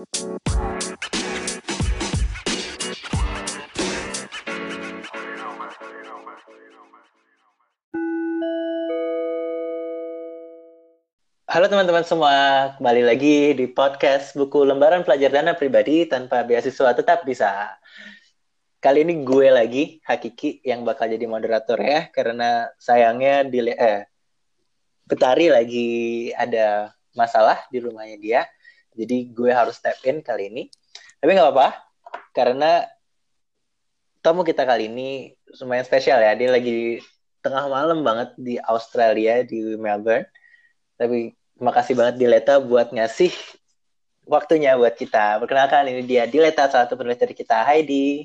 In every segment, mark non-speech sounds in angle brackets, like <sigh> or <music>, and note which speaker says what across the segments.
Speaker 1: Halo teman-teman semua, kembali lagi di podcast buku lembaran pelajar dana pribadi tanpa beasiswa tetap bisa. Kali ini gue lagi, Hakiki, yang bakal jadi moderator ya, karena sayangnya di eh, Betari lagi ada masalah di rumahnya dia, jadi gue harus step in kali ini. Tapi nggak apa-apa, karena tamu kita kali ini lumayan spesial ya, dia lagi tengah malam banget di Australia, di Melbourne. Tapi makasih banget Dileta buat ngasih waktunya buat kita. Perkenalkan ini dia Dileta salah satu penulis dari kita. Hai Di.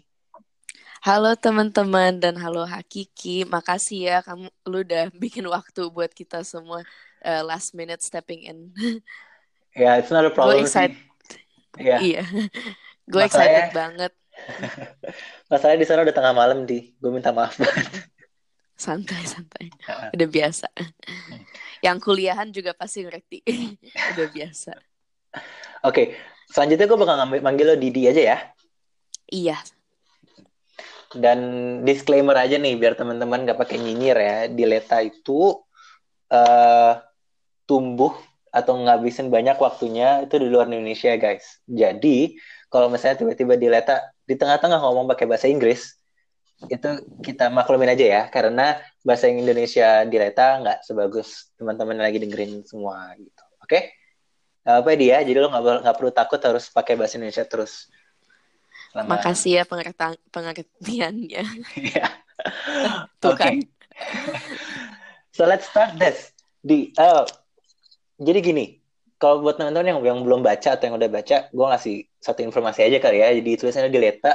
Speaker 2: Halo teman-teman dan halo Hakiki. Makasih ya kamu lu udah bikin waktu buat kita semua uh, last minute stepping in. <laughs>
Speaker 1: Ya, yeah, it's not a problem.
Speaker 2: Gue excited.
Speaker 1: Yeah.
Speaker 2: Iya. <laughs> Gue excited banget. <laughs>
Speaker 1: Masalahnya di sana udah tengah malam di. Gue minta maaf banget.
Speaker 2: Santai, santai. <laughs> Udah biasa. Yang kuliahan juga pasti ngerti. Udah biasa.
Speaker 1: Oke, okay. selanjutnya gue bakal ngambil manggil lo Didi aja ya.
Speaker 2: Iya.
Speaker 1: Dan disclaimer aja nih biar teman-teman gak pakai nyinyir ya. Dileta itu uh, tumbuh atau ngabisin banyak waktunya itu di luar Indonesia guys. Jadi kalau misalnya tiba-tiba Dileta di tengah-tengah ngomong pakai bahasa Inggris, itu kita maklumin aja ya. Karena bahasa Indonesia di Leta nggak sebagus teman-teman lagi dengerin semua gitu. Oke? Okay? apa dia jadi lo nggak nggak perlu takut harus pakai bahasa Indonesia terus.
Speaker 2: Lama... makasih ya pengertian pengertiannya. <laughs>
Speaker 1: Ya. Oke kan. so let's start this. Di uh, jadi gini kalau buat teman-teman yang yang belum baca atau yang udah baca gue ngasih satu informasi aja kali ya. Jadi tulisannya di Leta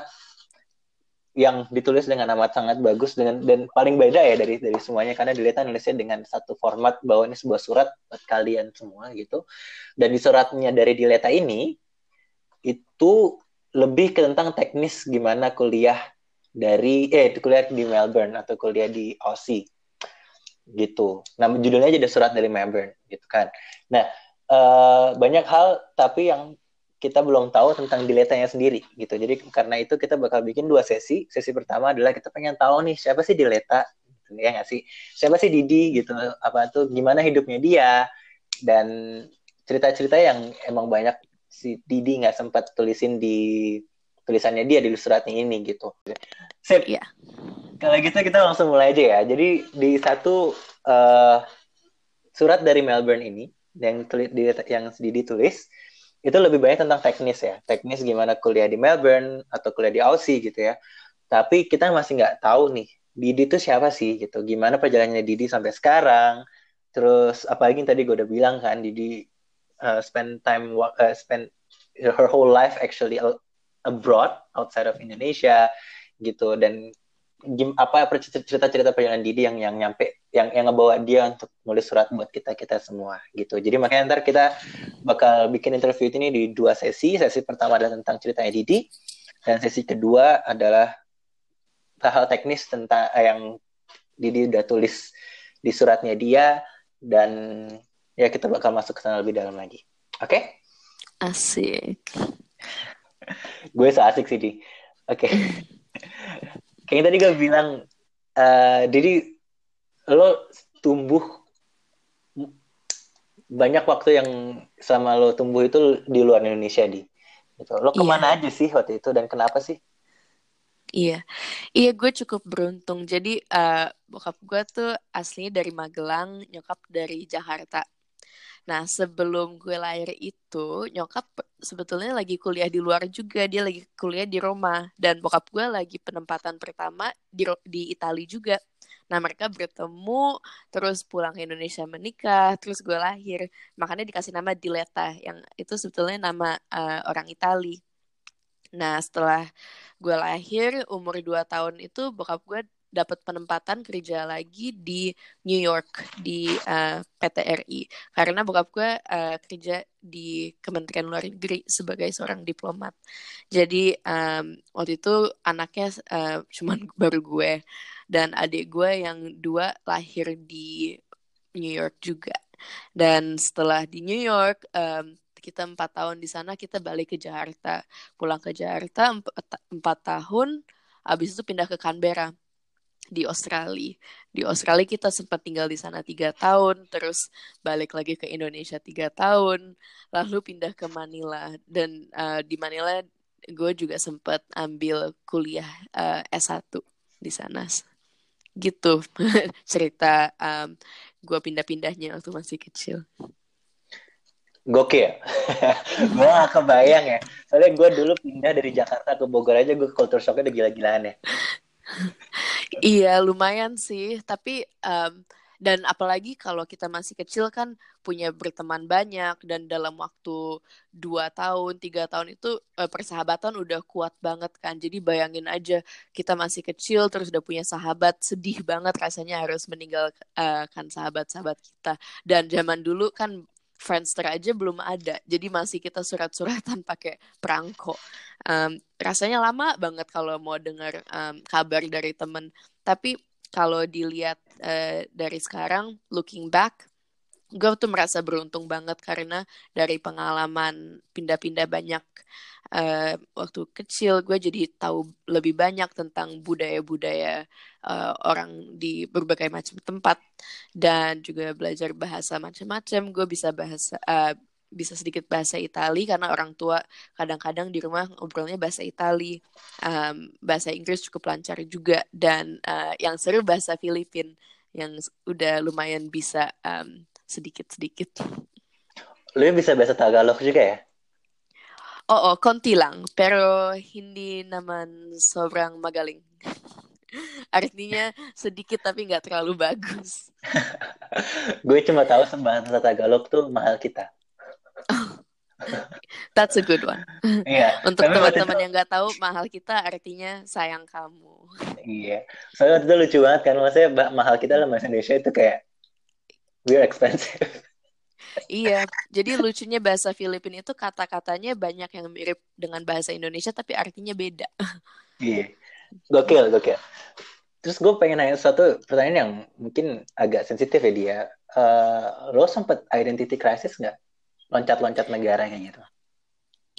Speaker 1: yang ditulis dengan amat sangat bagus dengan dan paling beda ya dari dari semuanya. Karena dilihat nulisnya dengan satu format bahwa ini sebuah surat buat kalian semua gitu. Dan di suratnya dari Dileta ini itu lebih ke tentang teknis gimana kuliah dari eh kuliah di Melbourne atau kuliah di Aussie gitu. Nah judulnya jadi surat dari Melbourne gitu kan. Nah uh, banyak hal tapi yang kita belum tahu tentang diletanya sendiri gitu. Jadi karena itu kita bakal bikin dua sesi. Sesi pertama adalah kita pengen tahu nih siapa sih dileta gitu ya nggak sih? Siapa sih Didi gitu? Apa tuh gimana hidupnya dia dan cerita-cerita yang emang banyak si Didi nggak sempat tulisin di tulisannya dia di suratnya ini gitu. Sip.
Speaker 2: Iya.
Speaker 1: Kalau gitu kita langsung mulai aja ya. Jadi di satu uh, surat dari Melbourne ini yang tulis yang Didi tulis itu lebih banyak tentang teknis ya. Teknis gimana kuliah di Melbourne atau kuliah di Aussie gitu ya. Tapi kita masih nggak tahu nih Didi itu siapa sih gitu. Gimana perjalanannya Didi sampai sekarang? Terus apalagi yang tadi gue udah bilang kan Didi uh, spend time uh, spend her whole life actually abroad outside of Indonesia gitu. Dan apa cerita-cerita perjalanan Didi yang yang nyampe yang yang ngebawa dia untuk nulis surat buat kita kita semua gitu. Jadi makanya ntar kita bakal bikin interview ini di dua sesi. Sesi pertama adalah tentang ceritanya Didi dan sesi kedua adalah hal-hal teknis tentang eh, yang Didi udah tulis di suratnya dia dan ya kita bakal masuk ke sana lebih dalam lagi. Oke? Okay?
Speaker 2: Asik.
Speaker 1: Gue seasik sih di. Oke. Okay. <laughs> Kayak tadi gue bilang, uh, jadi lo tumbuh banyak waktu yang selama lo tumbuh itu di luar Indonesia di. Gitu. Lo ke mana iya. aja sih waktu itu dan kenapa sih?
Speaker 2: Iya, iya gue cukup beruntung. Jadi uh, bokap gue tuh aslinya dari Magelang, nyokap dari Jakarta. Nah, sebelum gue lahir itu, nyokap sebetulnya lagi kuliah di luar juga. Dia lagi kuliah di Roma. Dan bokap gue lagi penempatan pertama di, di Italia juga. Nah, mereka bertemu, terus pulang ke Indonesia menikah, terus gue lahir. Makanya dikasih nama Dileta, yang itu sebetulnya nama uh, orang Itali. Nah, setelah gue lahir, umur 2 tahun itu bokap gue dapat penempatan kerja lagi di New York di uh, eh, PT RI karena bokap gue uh, kerja di Kementerian Luar Negeri sebagai seorang diplomat. Jadi um, waktu itu anaknya uh, cuman <laughs> baru gue dan adik gue yang dua lahir di New York juga. Dan setelah di New York um, kita empat tahun di sana kita balik ke Jakarta pulang ke Jakarta empat, empat tahun abis itu pindah ke Canberra di Australia. Di Australia kita sempat tinggal di sana tiga tahun terus balik lagi ke Indonesia tiga tahun lalu pindah ke Manila. Dan uh, di Manila gue juga sempat ambil kuliah uh, S1 di sana. Gitu <laughs> cerita um, gue pindah-pindahnya waktu masih kecil.
Speaker 1: Gokil. <laughs> Gue gak kebayang ya. Soalnya gue dulu pindah dari Jakarta ke Bogor aja gue culture shocknya udah gila-gilaan ya
Speaker 2: iya lumayan sih. Tapi um, dan apalagi kalau kita masih kecil kan punya berteman banyak dan dalam waktu dua tahun tiga tahun itu uh, persahabatan udah kuat banget kan. Jadi bayangin aja kita masih kecil terus udah punya sahabat sedih banget rasanya harus meninggalkan sahabat-sahabat kita. Dan zaman dulu kan Friendster aja belum ada, jadi masih kita surat-suratan pakai perangko. Um, rasanya lama banget kalau mau dengar um, kabar dari temen. Tapi kalau dilihat uh, dari sekarang, looking back, gue tuh merasa beruntung banget karena dari pengalaman pindah-pindah banyak uh, waktu kecil gue jadi tahu lebih banyak tentang budaya-budaya uh, orang di berbagai macam tempat dan juga belajar bahasa macam-macam gue bisa bahasa uh, bisa sedikit bahasa Itali karena orang tua kadang-kadang di rumah ngobrolnya bahasa Itali um, bahasa Inggris cukup lancar juga dan uh, yang seru bahasa Filipin yang udah lumayan bisa um, sedikit-sedikit.
Speaker 1: Lu bisa bahasa Tagalog juga ya?
Speaker 2: Oh, oh, konti lang. Pero hindi naman sobrang magaling. <laughs> Artinya sedikit tapi nggak terlalu bagus. <laughs>
Speaker 1: Gue cuma tahu bahasa Tagalog tuh mahal kita. <laughs>
Speaker 2: That's a good one.
Speaker 1: Iya.
Speaker 2: Untuk teman-teman yang nggak tahu, mahal kita artinya sayang kamu.
Speaker 1: Iya. Soalnya itu lucu banget kan, maksudnya mahal kita dalam bahasa Indonesia itu kayak we're expensive.
Speaker 2: Iya, jadi lucunya bahasa Filipina itu kata-katanya banyak yang mirip dengan bahasa Indonesia tapi artinya beda.
Speaker 1: iya, gokil, gokil. Terus gue pengen nanya satu pertanyaan yang mungkin agak sensitif ya dia. Uh, lo sempet identity crisis nggak? Loncat-loncat negara kayak gitu?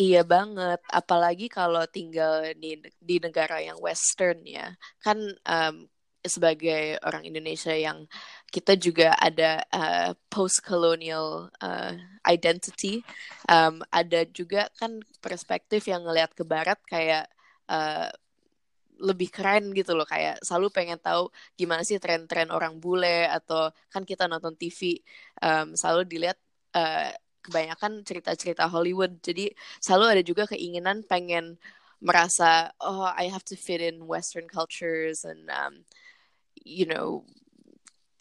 Speaker 2: Iya banget, apalagi kalau tinggal di di negara yang Western ya, kan um, sebagai orang Indonesia yang kita juga ada uh, post colonial uh, identity um, ada juga kan perspektif yang ngelihat ke barat kayak uh, lebih keren gitu loh kayak selalu pengen tahu gimana sih tren-tren orang bule atau kan kita nonton TV um, selalu dilihat uh, kebanyakan cerita-cerita Hollywood. Jadi selalu ada juga keinginan pengen merasa oh I have to fit in Western cultures and um, you know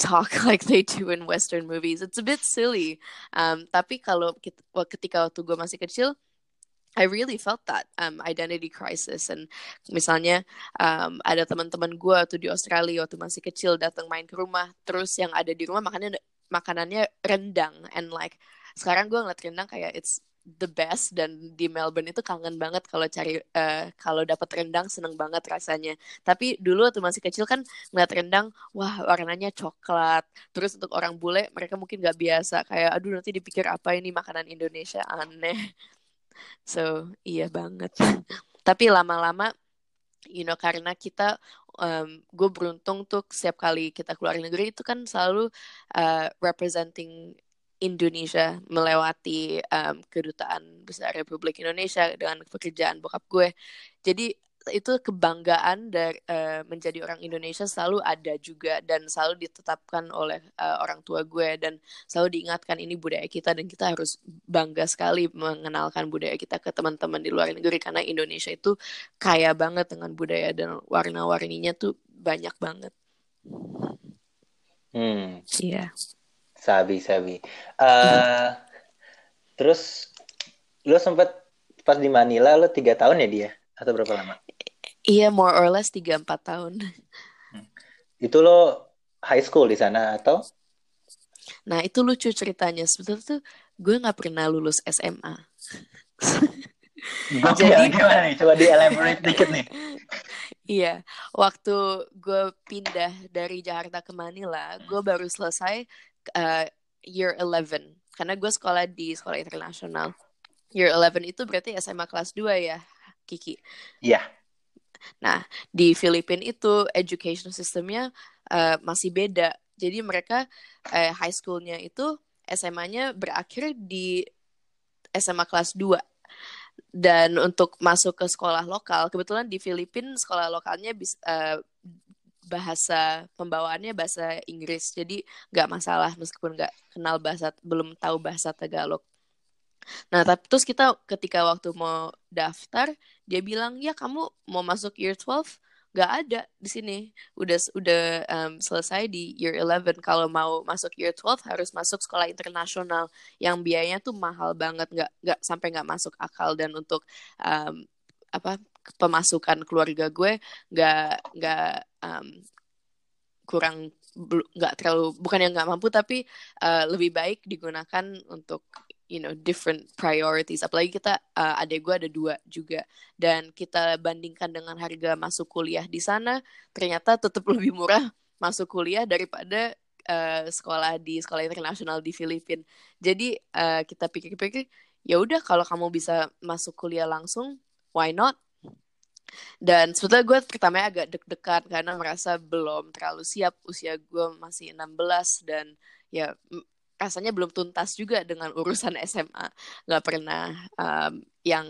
Speaker 2: talk <laughs> like they do in Western movies. It's a bit silly. Um, tapi kalau kita, ketika waktu gue masih kecil, I really felt that um, identity crisis and misalnya um, ada teman-teman gue tuh di Australia waktu masih kecil datang main ke rumah terus yang ada di rumah makannya makanannya rendang and like sekarang gue ngeliat rendang kayak it's the best dan di Melbourne itu kangen banget kalau cari uh, kalau dapat rendang seneng banget rasanya. Tapi dulu waktu masih kecil kan ngeliat rendang, wah warnanya coklat. Terus untuk orang bule mereka mungkin nggak biasa kayak aduh nanti dipikir apa ini makanan Indonesia aneh. So iya banget. <laughs> Tapi lama-lama, you know karena kita um, gue beruntung tuh setiap kali kita keluar negeri itu kan selalu uh, representing Indonesia melewati um, kedutaan besar Republik Indonesia dengan pekerjaan bokap gue. Jadi itu kebanggaan dari uh, menjadi orang Indonesia selalu ada juga dan selalu ditetapkan oleh uh, orang tua gue dan selalu diingatkan ini budaya kita dan kita harus bangga sekali mengenalkan budaya kita ke teman-teman di luar negeri karena Indonesia itu kaya banget dengan budaya dan warna-warninya tuh banyak banget.
Speaker 1: Hmm.
Speaker 2: Iya. Yeah.
Speaker 1: Sabi, sabi. Uh, terus lo sempet pas di Manila lo tiga tahun ya dia atau berapa lama?
Speaker 2: Iya, more or less tiga empat tahun.
Speaker 1: Hmm. Itu lo high school di sana atau?
Speaker 2: Nah itu lucu ceritanya. Sebetulnya tuh gue nggak pernah lulus SMA. <laughs>
Speaker 1: Jadi gimana nih? Coba di elaborate dikit nih. <laughs>
Speaker 2: Iya, waktu gue pindah dari Jakarta ke Manila, gue baru selesai uh, year 11 karena gue sekolah di sekolah internasional year 11 itu berarti SMA kelas 2 ya, Kiki?
Speaker 1: Iya. Yeah.
Speaker 2: Nah, di Filipina itu education systemnya uh, masih beda. Jadi mereka uh, high schoolnya itu SMA-nya berakhir di SMA kelas 2. Dan untuk masuk ke sekolah lokal, kebetulan di Filipina sekolah lokalnya bisa, uh, bahasa pembawaannya bahasa Inggris. Jadi nggak masalah meskipun nggak kenal bahasa, belum tahu bahasa Tagalog. Nah, tapi terus kita ketika waktu mau daftar, dia bilang, "Ya, kamu mau masuk year 12?" Gak ada di sini. Udah udah um, selesai di year 11. Kalau mau masuk year 12 harus masuk sekolah internasional yang biayanya tuh mahal banget, nggak nggak sampai nggak masuk akal dan untuk um, apa pemasukan keluarga gue nggak nggak um, kurang nggak terlalu bukan yang nggak mampu tapi uh, lebih baik digunakan untuk you know different priorities. Apalagi kita uh, adik gue ada dua juga. Dan kita bandingkan dengan harga masuk kuliah di sana ternyata tetap <laughs> lebih murah masuk kuliah daripada uh, sekolah di sekolah internasional di Filipina. Jadi uh, kita pikir-pikir ya udah kalau kamu bisa masuk kuliah langsung why not dan sebetulnya gue pertamanya agak deg-degan karena merasa belum terlalu siap. Usia gue masih 16 dan ya rasanya belum tuntas juga dengan urusan <laughs> SMA nggak pernah um, yang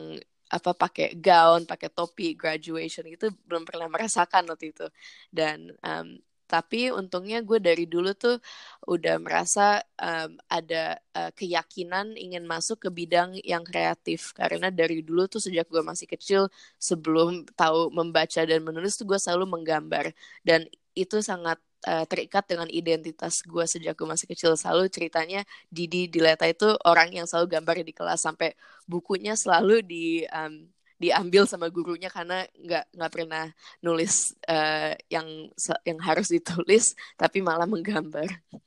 Speaker 2: apa pakai gaun pakai topi graduation itu belum pernah merasakan waktu itu. Dan um, tapi untungnya gue dari dulu tuh udah merasa um, ada uh, keyakinan ingin masuk ke bidang yang kreatif. Karena dari dulu tuh sejak gue masih kecil sebelum tahu membaca dan menulis tuh gue selalu menggambar. Dan itu sangat terikat dengan identitas gue sejak gue masih kecil. Selalu ceritanya Didi Dileta itu orang yang selalu gambar di kelas sampai bukunya selalu di um, diambil sama gurunya karena nggak nggak pernah nulis uh, yang yang harus ditulis tapi malah menggambar. <laughs>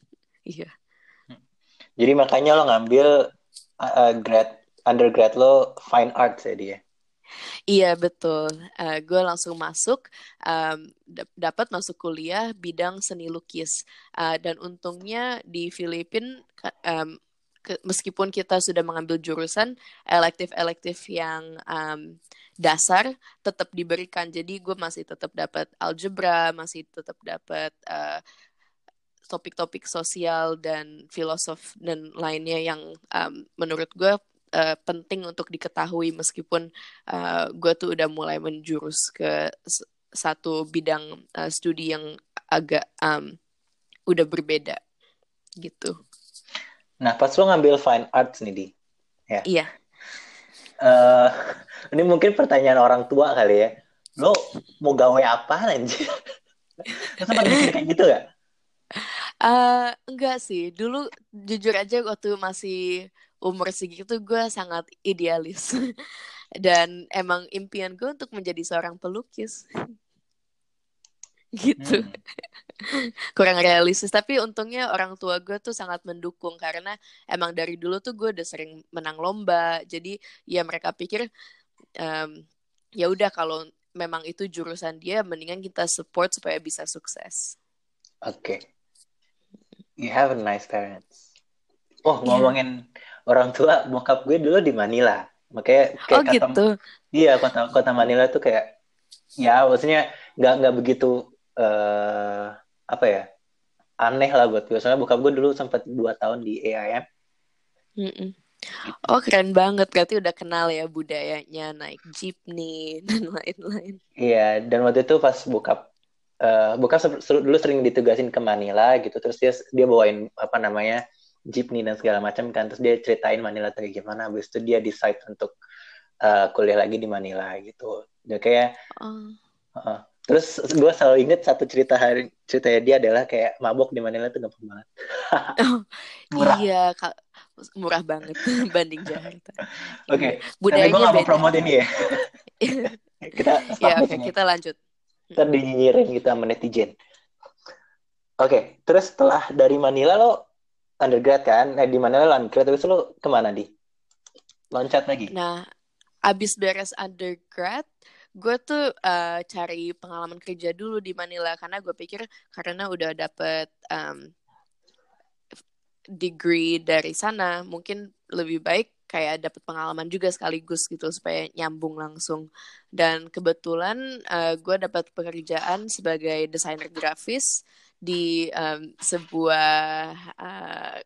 Speaker 2: Iya.
Speaker 1: Jadi makanya lo ngambil uh, grad undergrad lo fine arts ya dia
Speaker 2: Iya betul, uh, gue langsung masuk, um, dapat masuk kuliah bidang seni lukis. Uh, dan untungnya di Filipina um, ke, meskipun kita sudah mengambil jurusan elektif-elektif yang um, dasar tetap diberikan, jadi gue masih tetap dapat algebra, masih tetap dapat uh, topik-topik sosial dan filosof dan lainnya yang um, menurut gue uh, penting untuk diketahui meskipun uh, gue tuh udah mulai menjurus ke satu bidang uh, studi yang agak um, udah berbeda gitu.
Speaker 1: Nah pas lo ngambil fine arts nih di,
Speaker 2: ya. Iya.
Speaker 1: Uh, ini mungkin pertanyaan orang tua kali ya. Lo mau gawe apa anjir? sempat mikir kayak gitu gak?
Speaker 2: Uh, enggak sih. Dulu jujur aja waktu masih umur segitu gue sangat idealis <laughs> dan emang impian gue untuk menjadi seorang pelukis gitu hmm. kurang realistis tapi untungnya orang tua gue tuh sangat mendukung karena emang dari dulu tuh gue udah sering menang lomba jadi ya mereka pikir um, ya udah kalau memang itu jurusan dia mendingan kita support supaya bisa sukses
Speaker 1: oke okay. you have a nice parents oh iya. ngomongin yeah orang tua bokap gue dulu di Manila makanya kayak
Speaker 2: oh, kata, gitu.
Speaker 1: iya kota kota Manila tuh kayak ya maksudnya nggak nggak begitu uh, apa ya aneh lah buat gue. Soalnya bokap gue dulu sempat dua tahun di AIM
Speaker 2: mm -mm. Oh keren banget. Berarti udah kenal ya budayanya naik jeepney <laughs> dan lain-lain.
Speaker 1: Iya dan waktu itu pas bokap uh, bokap dulu sering ditugasin ke Manila gitu. Terus dia dia bawain apa namanya jeepney dan segala macam kan. Terus dia ceritain Manila tuh gimana. Habis itu dia decide untuk uh, kuliah lagi di Manila gitu. Dia kayak uh. Uh, terus gue selalu inget satu cerita hari ceritanya dia adalah kayak mabok di Manila tuh gampang banget.
Speaker 2: Oh, <laughs> murah. iya kak. Murah banget <laughs> banding Jakarta.
Speaker 1: Oke okay. gue gak mau promote ini ya. <laughs> Kita
Speaker 2: ya oke okay, kita lanjut.
Speaker 1: Ntar dinyinyirin kita sama netizen. Oke okay, terus setelah dari Manila lo undergrad kan? Eh di mana lo undergrad terus lo ke mana di? Loncat lagi?
Speaker 2: Nah abis beres undergrad gue tuh uh, cari pengalaman kerja dulu di Manila karena gue pikir karena udah dapet um, degree dari sana mungkin lebih baik kayak dapat pengalaman juga sekaligus gitu supaya nyambung langsung. Dan kebetulan uh, gue dapat pekerjaan sebagai desainer grafis di um, sebuah uh,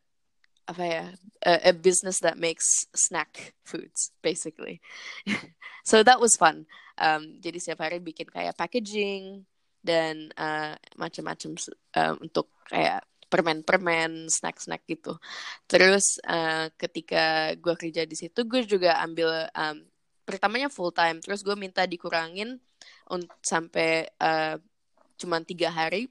Speaker 2: apa ya a, a business that makes snack foods basically. <laughs> So that was fun um, jadi setiap hari bikin kayak packaging dan uh, macam-macam um, untuk kayak permen-permen, snack-snack gitu. Terus uh, ketika gue kerja di situ, gue juga ambil um, pertamanya full time. Terus gue minta dikurangin sampai uh, cuman tiga hari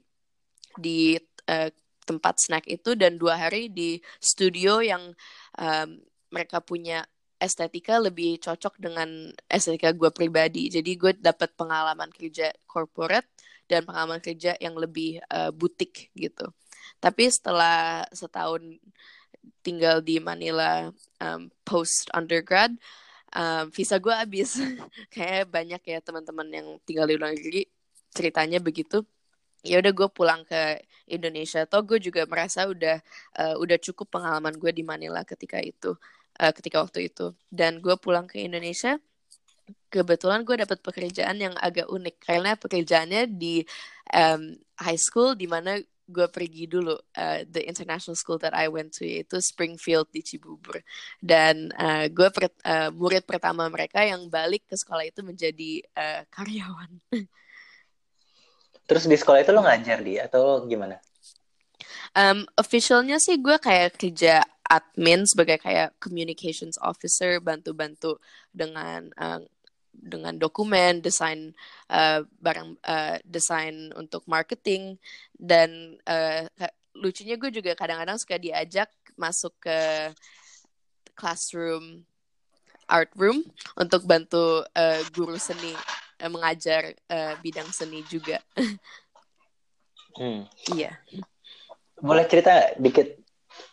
Speaker 2: di uh, tempat snack itu dan dua hari di studio yang um, mereka punya estetika lebih cocok dengan estetika gue pribadi. Jadi gue dapat pengalaman kerja corporate dan pengalaman kerja yang lebih uh, butik gitu. Tapi setelah setahun tinggal di Manila um, post undergrad, um, visa gue habis. <laughs> Kayak banyak ya teman-teman yang tinggal di luar negeri ceritanya begitu. Ya udah gue pulang ke Indonesia. Toh gue juga merasa udah uh, udah cukup pengalaman gue di Manila ketika itu, uh, ketika waktu itu. Dan gue pulang ke Indonesia kebetulan gue dapat pekerjaan yang agak unik karena pekerjaannya di um, high school di mana gue pergi dulu uh, the international school that I went to itu Springfield di Cibubur dan uh, gue per, uh, murid pertama mereka yang balik ke sekolah itu menjadi uh, karyawan. <laughs>
Speaker 1: Terus di sekolah itu lo ngajar dia atau gimana?
Speaker 2: Um, officialnya sih gue kayak kerja admin sebagai kayak communications officer bantu-bantu dengan uh, dengan dokumen, desain uh, barang uh, desain untuk marketing dan uh, lucunya gue juga kadang-kadang suka diajak masuk ke classroom art room untuk bantu uh, guru seni uh, mengajar uh, bidang seni juga.
Speaker 1: hmm.
Speaker 2: Iya.
Speaker 1: Boleh cerita dikit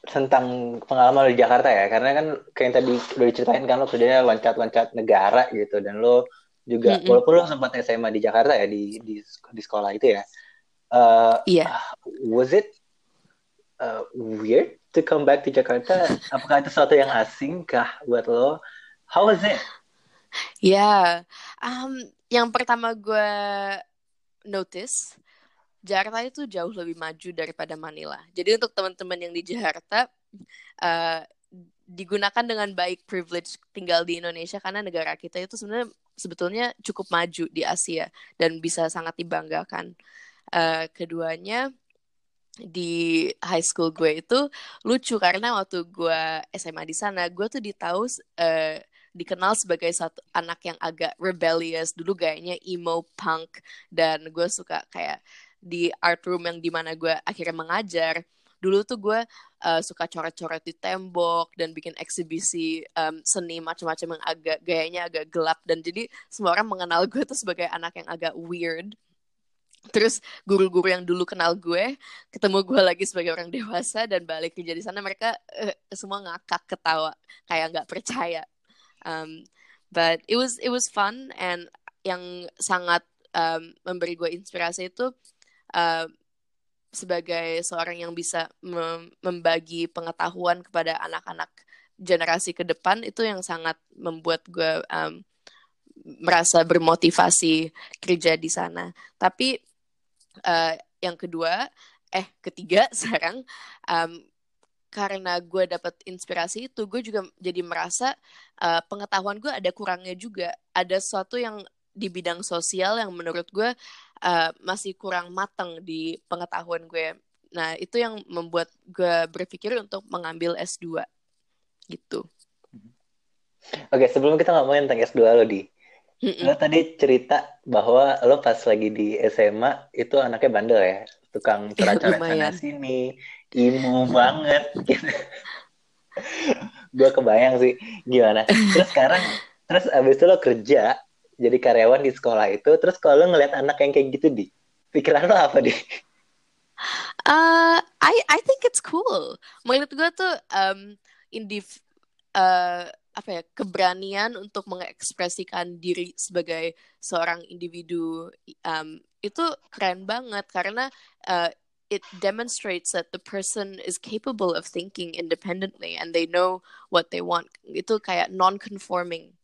Speaker 1: tentang pengalaman lo di Jakarta ya karena kan kayak yang tadi udah diceritain kan lo kerjanya loncat-loncat negara gitu dan lo juga mm -hmm. walaupun lo sempat SMA di Jakarta ya di di, di sekolah itu ya uh,
Speaker 2: yeah.
Speaker 1: was it uh, weird to come back to Jakarta apakah itu sesuatu yang asing kah buat lo how was it <laughs>
Speaker 2: ya yeah. um, yang pertama gue notice Jakarta itu jauh lebih maju daripada Manila. Jadi untuk teman-teman yang di Jakarta uh, digunakan dengan baik privilege tinggal di Indonesia karena negara kita itu sebenarnya sebetulnya cukup maju di Asia dan bisa sangat dibanggakan. Uh, keduanya di high school gue itu lucu karena waktu gue SMA di sana gue tuh ditahu uh, dikenal sebagai satu anak yang agak rebellious dulu gayanya emo punk dan gue suka kayak di art room yang di mana gue akhirnya mengajar dulu tuh gue uh, suka coret-coret di tembok dan bikin eksibisi um, seni macam-macam yang agak gayanya agak gelap dan jadi semua orang mengenal gue tuh sebagai anak yang agak weird. Terus guru-guru yang dulu kenal gue ketemu gue lagi sebagai orang dewasa dan balik kerja di sana mereka uh, semua ngakak ketawa kayak nggak percaya. Um, but it was it was fun and yang sangat um, memberi gue inspirasi itu sebagai seorang yang bisa membagi pengetahuan kepada anak-anak generasi ke depan itu yang sangat membuat gue um, merasa bermotivasi kerja di sana. Tapi uh, yang kedua, eh ketiga <laughs> sekarang um, karena gue dapat inspirasi itu, gue juga jadi merasa uh, pengetahuan gue ada kurangnya juga. Ada sesuatu yang di bidang sosial yang menurut gue uh, masih kurang matang di pengetahuan gue. Nah, itu yang membuat gue berpikir untuk mengambil S2 gitu.
Speaker 1: Oke, sebelum kita ngomongin tentang S2 lo di. Mm-mm. Lo tadi cerita bahwa lo pas lagi di SMA itu anaknya bandel ya, tukang <laughs> coret-coret sana sini, imo banget <laughs> gitu. gue kebayang sih gimana. Terus sekarang terus abis itu lo kerja jadi karyawan di sekolah itu terus kalau lo ngeliat anak yang kayak gitu di? Pikiran lo apa di?
Speaker 2: Uh, I I think it's cool. Menurut gue tuh um, indiv uh, apa ya keberanian untuk mengekspresikan diri sebagai seorang individu um, itu keren banget. Karena uh, it demonstrates that the person is capable of thinking independently and they know what they want. Itu kayak non-conforming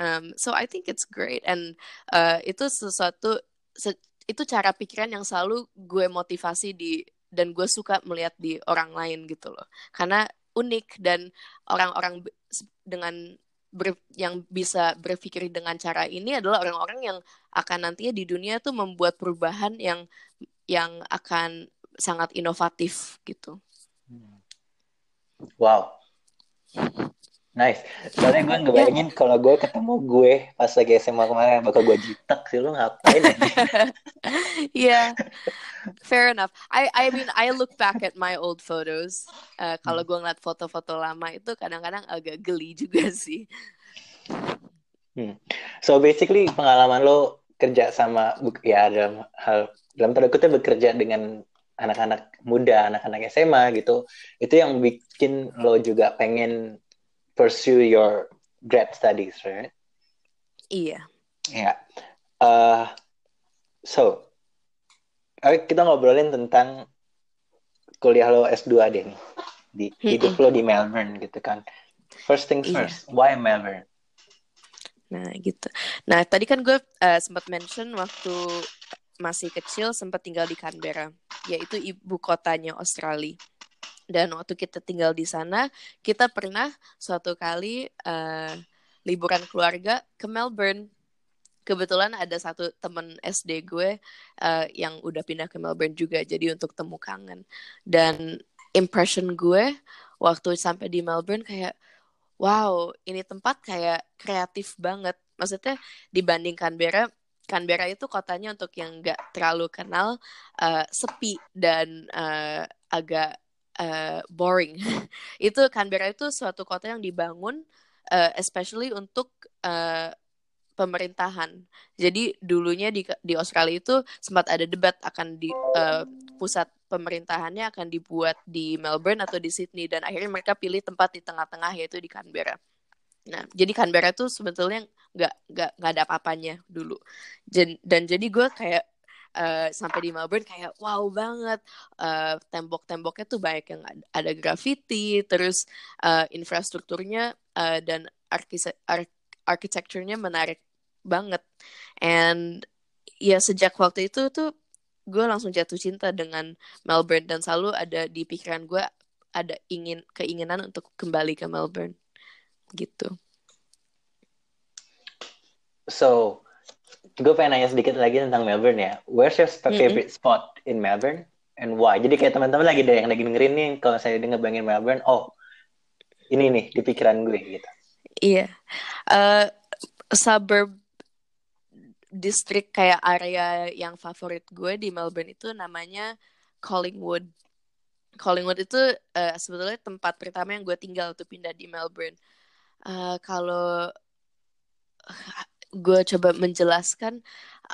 Speaker 2: um, so I think it's great and uh, itu sesuatu se itu cara pikiran yang selalu gue motivasi di dan gue suka melihat di orang lain gitu loh karena unik dan orang-orang dengan ber, yang bisa berpikir dengan cara ini adalah orang-orang yang akan nantinya di dunia tuh membuat perubahan yang yang akan sangat inovatif gitu.
Speaker 1: Wow. Nice. Soalnya gue ngebayangin yeah. kalau gue ketemu gue pas lagi SMA kemarin bakal gue jitak sih lu ngapain? <laughs>
Speaker 2: yeah, fair enough. I I mean I look back at my old photos. Uh, kalau gue ngeliat foto-foto lama itu kadang-kadang agak geli juga <laughs> sih.
Speaker 1: Hmm. So basically pengalaman lo kerja sama ya dalam hal dalam tanda kutip bekerja dengan anak-anak muda, anak-anak SMA gitu, itu yang bikin lo juga pengen pursue your grad studies, right?
Speaker 2: Iya.
Speaker 1: Ya. Yeah. Uh, so, kita ngobrolin tentang kuliah lo S2 deh nih. Di hidup lo di Melbourne gitu kan. First things iya. first, why Melbourne?
Speaker 2: Nah, gitu. Nah, tadi kan gue uh, sempat mention waktu masih kecil sempat tinggal di Canberra, yaitu ibu kotanya Australia. Dan waktu kita tinggal di sana, kita pernah suatu kali uh, liburan keluarga ke Melbourne. Kebetulan ada satu temen SD gue uh, yang udah pindah ke Melbourne juga, jadi untuk temu kangen. Dan impression gue waktu sampai di Melbourne kayak, wow, ini tempat kayak kreatif banget. Maksudnya dibanding Canberra, Canberra itu kotanya untuk yang nggak terlalu kenal, uh, sepi dan uh, agak uh, boring. <laughs> itu Canberra itu suatu kota yang dibangun uh, especially untuk uh, pemerintahan. Jadi dulunya di di Australia itu sempat ada debat akan di uh, pusat pemerintahannya akan dibuat di Melbourne atau di Sydney dan akhirnya mereka pilih tempat di tengah-tengah yaitu di Canberra. Nah, jadi Canberra itu sebetulnya nggak nggak nggak ada apa-apanya dulu. Dan, dan jadi gue kayak uh, sampai di Melbourne kayak wow banget. Uh, tembok-temboknya tuh banyak yang ada, graffiti terus uh, infrastrukturnya uh, dan ar arsitekturnya menarik banget. And ya sejak waktu itu tuh gue langsung jatuh cinta dengan Melbourne dan selalu ada di pikiran gue ada ingin keinginan untuk kembali ke Melbourne. Gitu.
Speaker 1: So gue pengen nanya sedikit lagi tentang Melbourne ya. Where's your favorite mm -hmm. spot in Melbourne and why? Jadi kayak teman-teman lagi deh yang lagi dengerin nih, kalau saya denger bangin Melbourne, oh ini nih di pikiran gue gitu.
Speaker 2: Iya, uh, suburb distrik kayak area yang favorit gue di Melbourne itu namanya Collingwood. Collingwood itu uh, sebetulnya tempat pertama yang gue tinggal tuh pindah di Melbourne. Uh, kalau gue coba menjelaskan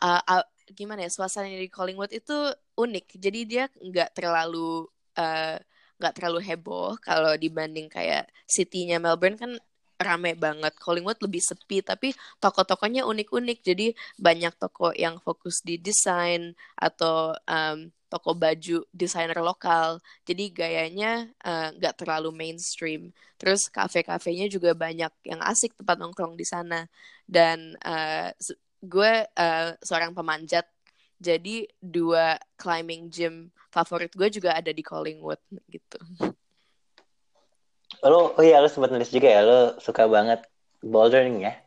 Speaker 2: uh, uh, gimana ya suasana di Collingwood itu unik jadi dia nggak terlalu uh, nggak uh, terlalu heboh kalau dibanding kayak city-nya Melbourne kan rame banget. Collingwood lebih sepi tapi toko-tokonya unik-unik. Jadi banyak toko yang fokus di desain atau um, toko baju desainer lokal. Jadi gayanya nggak uh, terlalu mainstream. Terus kafe-kafenya juga banyak yang asik tempat nongkrong di sana dan uh, gue uh, seorang pemanjat jadi dua climbing gym favorit gue juga ada di Collingwood gitu.
Speaker 1: Lo, oh iya lo sempat nulis juga ya, lo suka banget bouldering ya?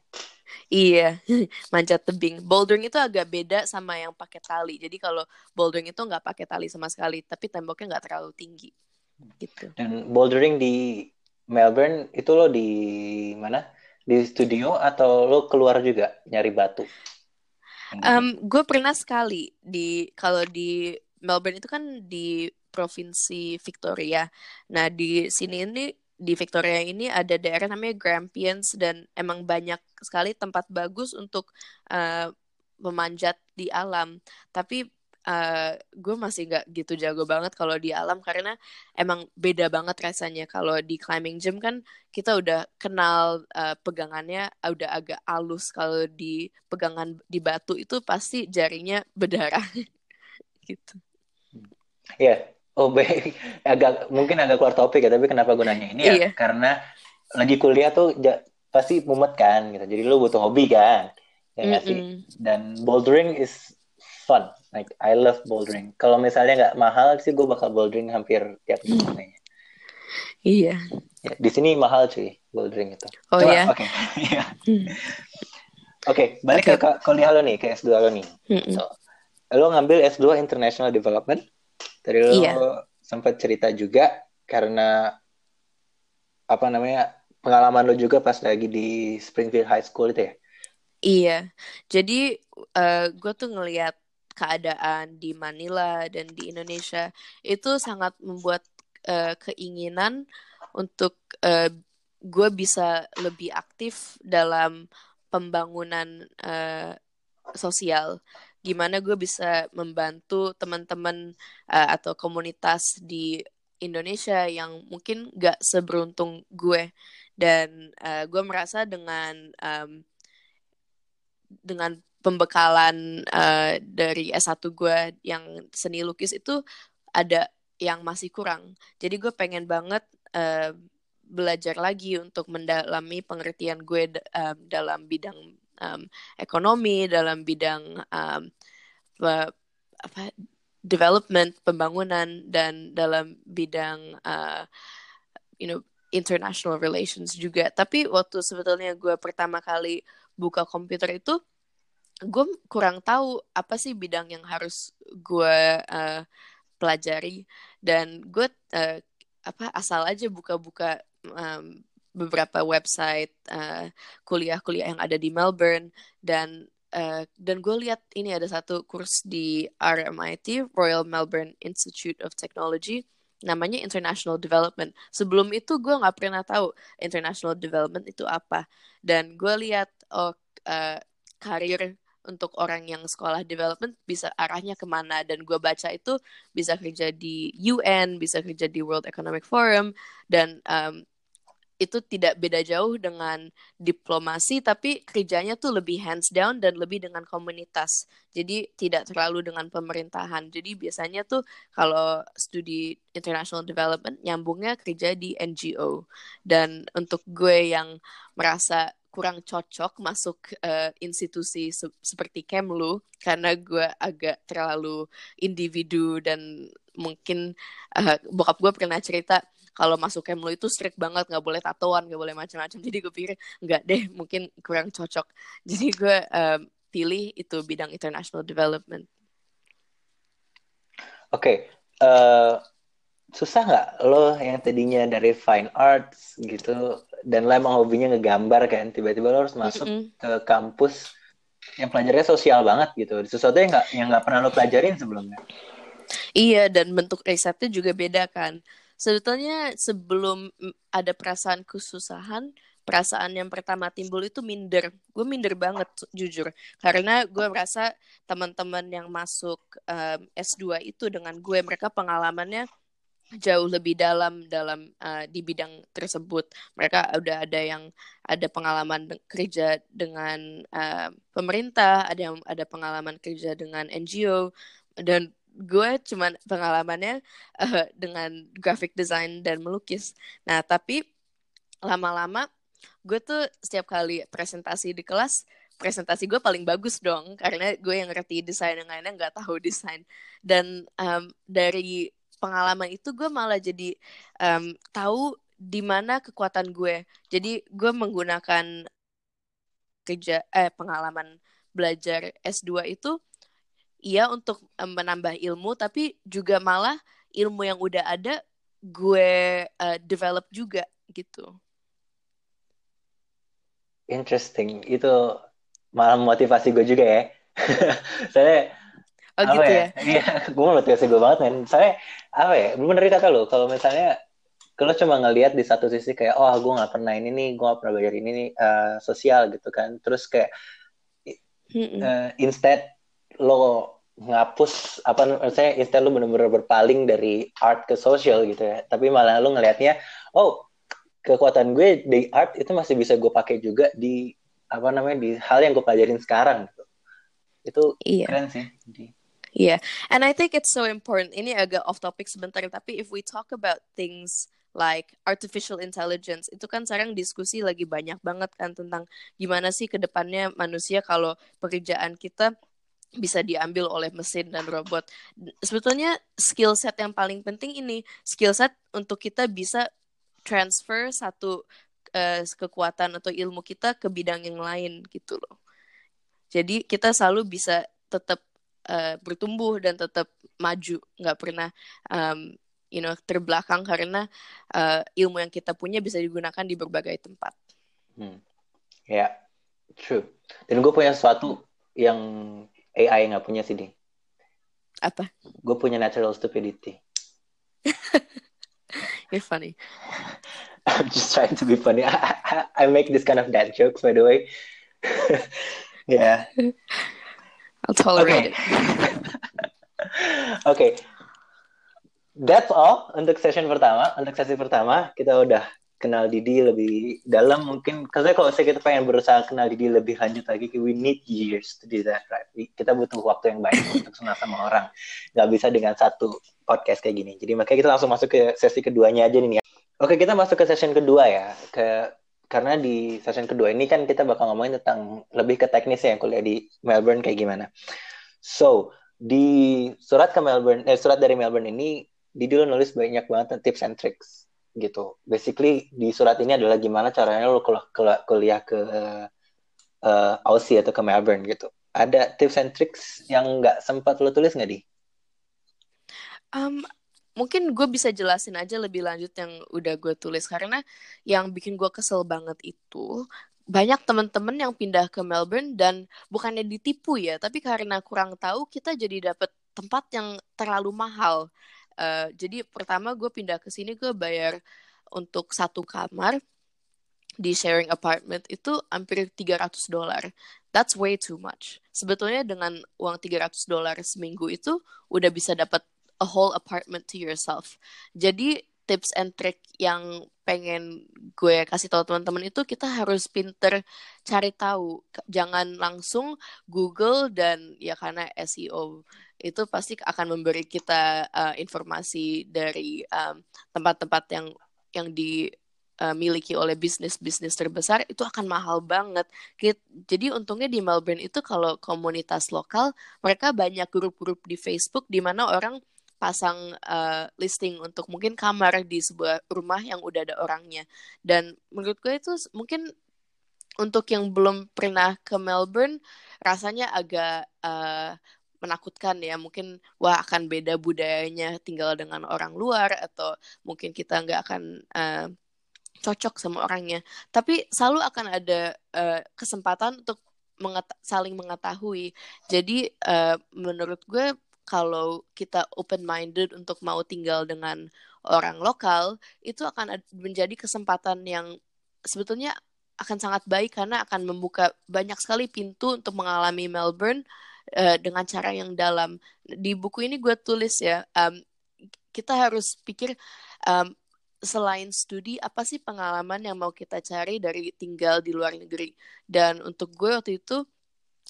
Speaker 2: Iya, <laughs> manjat tebing. Bouldering itu agak beda sama yang pakai tali. Jadi kalau bouldering itu nggak pakai tali sama sekali, tapi temboknya nggak terlalu tinggi. Gitu.
Speaker 1: Dan bouldering di Melbourne itu lo di mana? di studio atau lo keluar juga nyari batu?
Speaker 2: Um, gue pernah sekali di kalau di Melbourne itu kan di provinsi Victoria. Nah di sini ini di Victoria ini ada daerah namanya Grampians dan emang banyak sekali tempat bagus untuk uh, memanjat di alam. Tapi uh, gue masih gak gitu jago banget kalau di alam karena emang beda banget rasanya kalau di climbing gym kan kita udah kenal uh, pegangannya udah agak halus kalau di pegangan di batu itu pasti jarinya berdarah <laughs> gitu.
Speaker 1: Yeah. Oh, <laughs> baik. Agak mungkin agak keluar topik ya, tapi kenapa gue nanya ini ya? Iya. Karena lagi kuliah tuh ja, pasti mumet kan gitu. Jadi lu butuh hobi kan. Ya mm -mm. sih? Dan bouldering is fun. Like I love bouldering. Kalau misalnya nggak mahal sih gue bakal bouldering hampir tiap minggu kayaknya.
Speaker 2: Iya.
Speaker 1: Ya, di sini mahal cuy bouldering itu.
Speaker 2: Oh iya.
Speaker 1: Oke. Iya. <laughs> Hmm. Oke, balik okay. ke kuliah lo nih, ke S2 lo nih. Mm -mm. So, lo ngambil S2 International Development. Tadi lo iya. sempat cerita juga karena apa namanya pengalaman lo juga pas lagi di Springfield High School itu ya?
Speaker 2: Iya, jadi uh, eh, gue tuh ngelihat keadaan di Manila dan di Indonesia itu sangat membuat uh, keinginan untuk uh, gue bisa lebih aktif dalam pembangunan uh, sosial gimana gue bisa membantu teman-teman uh, atau komunitas di Indonesia yang mungkin gak seberuntung gue. Dan uh, gue merasa dengan um, dengan pembekalan uh, dari S1 gue yang seni lukis itu ada yang masih kurang. Jadi gue pengen banget uh, belajar lagi untuk mendalami pengertian gue um, dalam bidang um, ekonomi, dalam bidang um, apa, development, pembangunan, dan dalam bidang uh, you know international relations juga. Tapi waktu sebetulnya gue pertama kali buka komputer itu, gue kurang tahu apa sih bidang yang harus gue uh, pelajari dan gue uh, apa asal aja buka-buka um, beberapa website kuliah kuliah-kuliah yang ada di Melbourne dan uh, dan gue lihat ini ada satu kurs di RMIT Royal Melbourne Institute of Technology namanya International Development. Sebelum itu gue nggak pernah tahu International Development itu apa dan gue lihat oh uh, karir untuk orang yang sekolah development bisa arahnya ke mana dan gue baca itu bisa kerja di UN bisa kerja di World Economic Forum dan um, itu tidak beda jauh dengan diplomasi tapi kerjanya tuh lebih hands down dan lebih dengan komunitas. Jadi tidak terlalu dengan pemerintahan. Jadi biasanya tuh kalau studi international development nyambungnya kerja di NGO dan untuk gue yang merasa kurang cocok masuk uh, institusi se seperti Kemlu karena gue agak terlalu individu dan mungkin uh, bokap gue pernah cerita kalau masuk Kemlu itu strict banget nggak boleh tatoan nggak boleh macam-macam. Jadi gue pikir nggak deh mungkin kurang cocok. Jadi gue um, pilih itu bidang international development.
Speaker 1: Oke okay. uh, eh, susah nggak lo yang tadinya dari fine arts gitu dan lo emang hobinya ngegambar kan? Tiba-tiba lo harus masuk mm -hmm. ke kampus yang pelajarnya sosial banget gitu. Sesuatu yang nggak yang nggak pernah lo pelajarin sebelumnya?
Speaker 2: Iya dan bentuk risetnya juga beda kan sebetulnya sebelum ada perasaan kesusahan perasaan yang pertama timbul itu minder. Gue minder banget jujur. Karena gue merasa teman-teman yang masuk um, S2 itu dengan gue mereka pengalamannya jauh lebih dalam dalam uh, di bidang tersebut. Mereka udah ada yang ada pengalaman kerja dengan uh, pemerintah ada yang ada pengalaman kerja dengan NGO dan gue cuman pengalamannya uh, dengan graphic design dan melukis. Nah, tapi lama-lama gue tuh setiap kali presentasi di kelas, presentasi gue paling bagus dong karena gue yang ngerti desain yang lainnya nggak tahu desain. Dan um, dari pengalaman itu gue malah jadi um, tahu di mana kekuatan gue. Jadi gue menggunakan kerja eh pengalaman belajar S2 itu iya untuk menambah ilmu tapi juga malah ilmu yang udah ada gue uh, develop juga gitu.
Speaker 1: Interesting. Itu malah motivasi gue juga ya. <laughs> Saya
Speaker 2: Oh apa gitu ya?
Speaker 1: ya? <laughs> Iya, gue motivasi gue banget men. Saya apa ya? Bener kata lo. Kalau misalnya kalau cuma ngelihat di satu sisi kayak oh gue nggak pernah ini nih, gue nggak pernah belajar ini nih uh, sosial gitu kan. Terus kayak uh, instead lo ngapus apa saya instead lu bener-bener berpaling dari art ke social gitu ya tapi malah lu ngelihatnya oh kekuatan gue di art itu masih bisa gue pakai juga di apa namanya di hal yang gue pelajarin sekarang gitu itu iya. keren sih
Speaker 2: Yeah, and I think it's so important. Ini agak off topic sebentar, tapi if we talk about things like artificial intelligence, itu kan sekarang diskusi lagi banyak banget kan tentang gimana sih ke depannya manusia kalau pekerjaan kita bisa diambil oleh mesin dan robot. Sebetulnya skill set yang paling penting ini skill set untuk kita bisa transfer satu uh, kekuatan atau ilmu kita ke bidang yang lain gitu loh. Jadi kita selalu bisa tetap uh, bertumbuh dan tetap maju nggak pernah um, you know terbelakang karena uh, ilmu yang kita punya bisa digunakan di berbagai tempat.
Speaker 1: Hmm. Ya, yeah, true. Dan gue punya sesuatu yang AI nggak punya sih, Ding.
Speaker 2: Apa?
Speaker 1: Gue punya natural stupidity. <laughs>
Speaker 2: You're funny.
Speaker 1: I'm just trying to be funny. I, I, I make this kind of dad jokes, by the way. <laughs> yeah.
Speaker 2: I'll tolerate okay. it.
Speaker 1: Oke. <laughs> okay. That's all untuk session pertama. Untuk sesi pertama kita udah kenal Didi lebih dalam mungkin. Karena kalau saya kita pengen berusaha kenal Didi lebih lanjut lagi we need years to do that right? Kita butuh waktu yang banyak <laughs> untuk kenal sama orang. Nggak bisa dengan satu podcast kayak gini. Jadi makanya kita langsung masuk ke sesi keduanya aja nih ya oke kita masuk ke session kedua ya. Ke karena di session kedua ini kan kita bakal ngomongin tentang lebih ke teknis ya kuliah di Melbourne kayak gimana. So di surat ke Melbourne, eh, surat dari Melbourne ini Didi lo nulis banyak banget tips and tricks gitu. Basically di surat ini adalah gimana caranya lo kuliah, kuliah ke uh, Aussie atau ke Melbourne gitu. Ada tips and tricks yang nggak sempat lo tulis nggak di?
Speaker 2: Um, mungkin gue bisa jelasin aja lebih lanjut yang udah gue tulis karena yang bikin gue kesel banget itu banyak temen-temen yang pindah ke Melbourne dan bukannya ditipu ya tapi karena kurang tahu kita jadi dapet tempat yang terlalu mahal uh, jadi pertama gue pindah ke sini gue bayar untuk satu kamar di sharing apartment itu hampir 300 dolar. That's way too much. Sebetulnya dengan uang 300 dolar seminggu itu udah bisa dapat a whole apartment to yourself. Jadi tips and trick yang pengen gue kasih tahu teman-teman itu kita harus pinter cari tahu. Jangan langsung Google dan ya karena SEO itu pasti akan memberi kita uh, informasi dari tempat-tempat um, yang yang dimiliki uh, oleh bisnis-bisnis terbesar itu akan mahal banget. Jadi untungnya di Melbourne itu kalau komunitas lokal mereka banyak grup-grup di Facebook di mana orang pasang uh, listing untuk mungkin kamar di sebuah rumah yang udah ada orangnya. Dan menurut gue itu mungkin untuk yang belum pernah ke Melbourne rasanya agak uh, menakutkan ya. Mungkin wah akan beda budayanya tinggal dengan orang luar atau mungkin kita nggak akan uh, cocok sama orangnya. Tapi selalu akan ada uh, kesempatan untuk menget saling mengetahui. Jadi uh, menurut gue kalau kita open minded untuk mau tinggal dengan orang lokal itu akan menjadi kesempatan yang sebetulnya akan sangat baik karena akan membuka banyak sekali pintu untuk mengalami Melbourne uh, dengan cara yang dalam. Di buku ini gue tulis ya, um, kita harus pikir um, selain studi apa sih pengalaman yang mau kita cari dari tinggal di luar negeri. Dan untuk gue waktu itu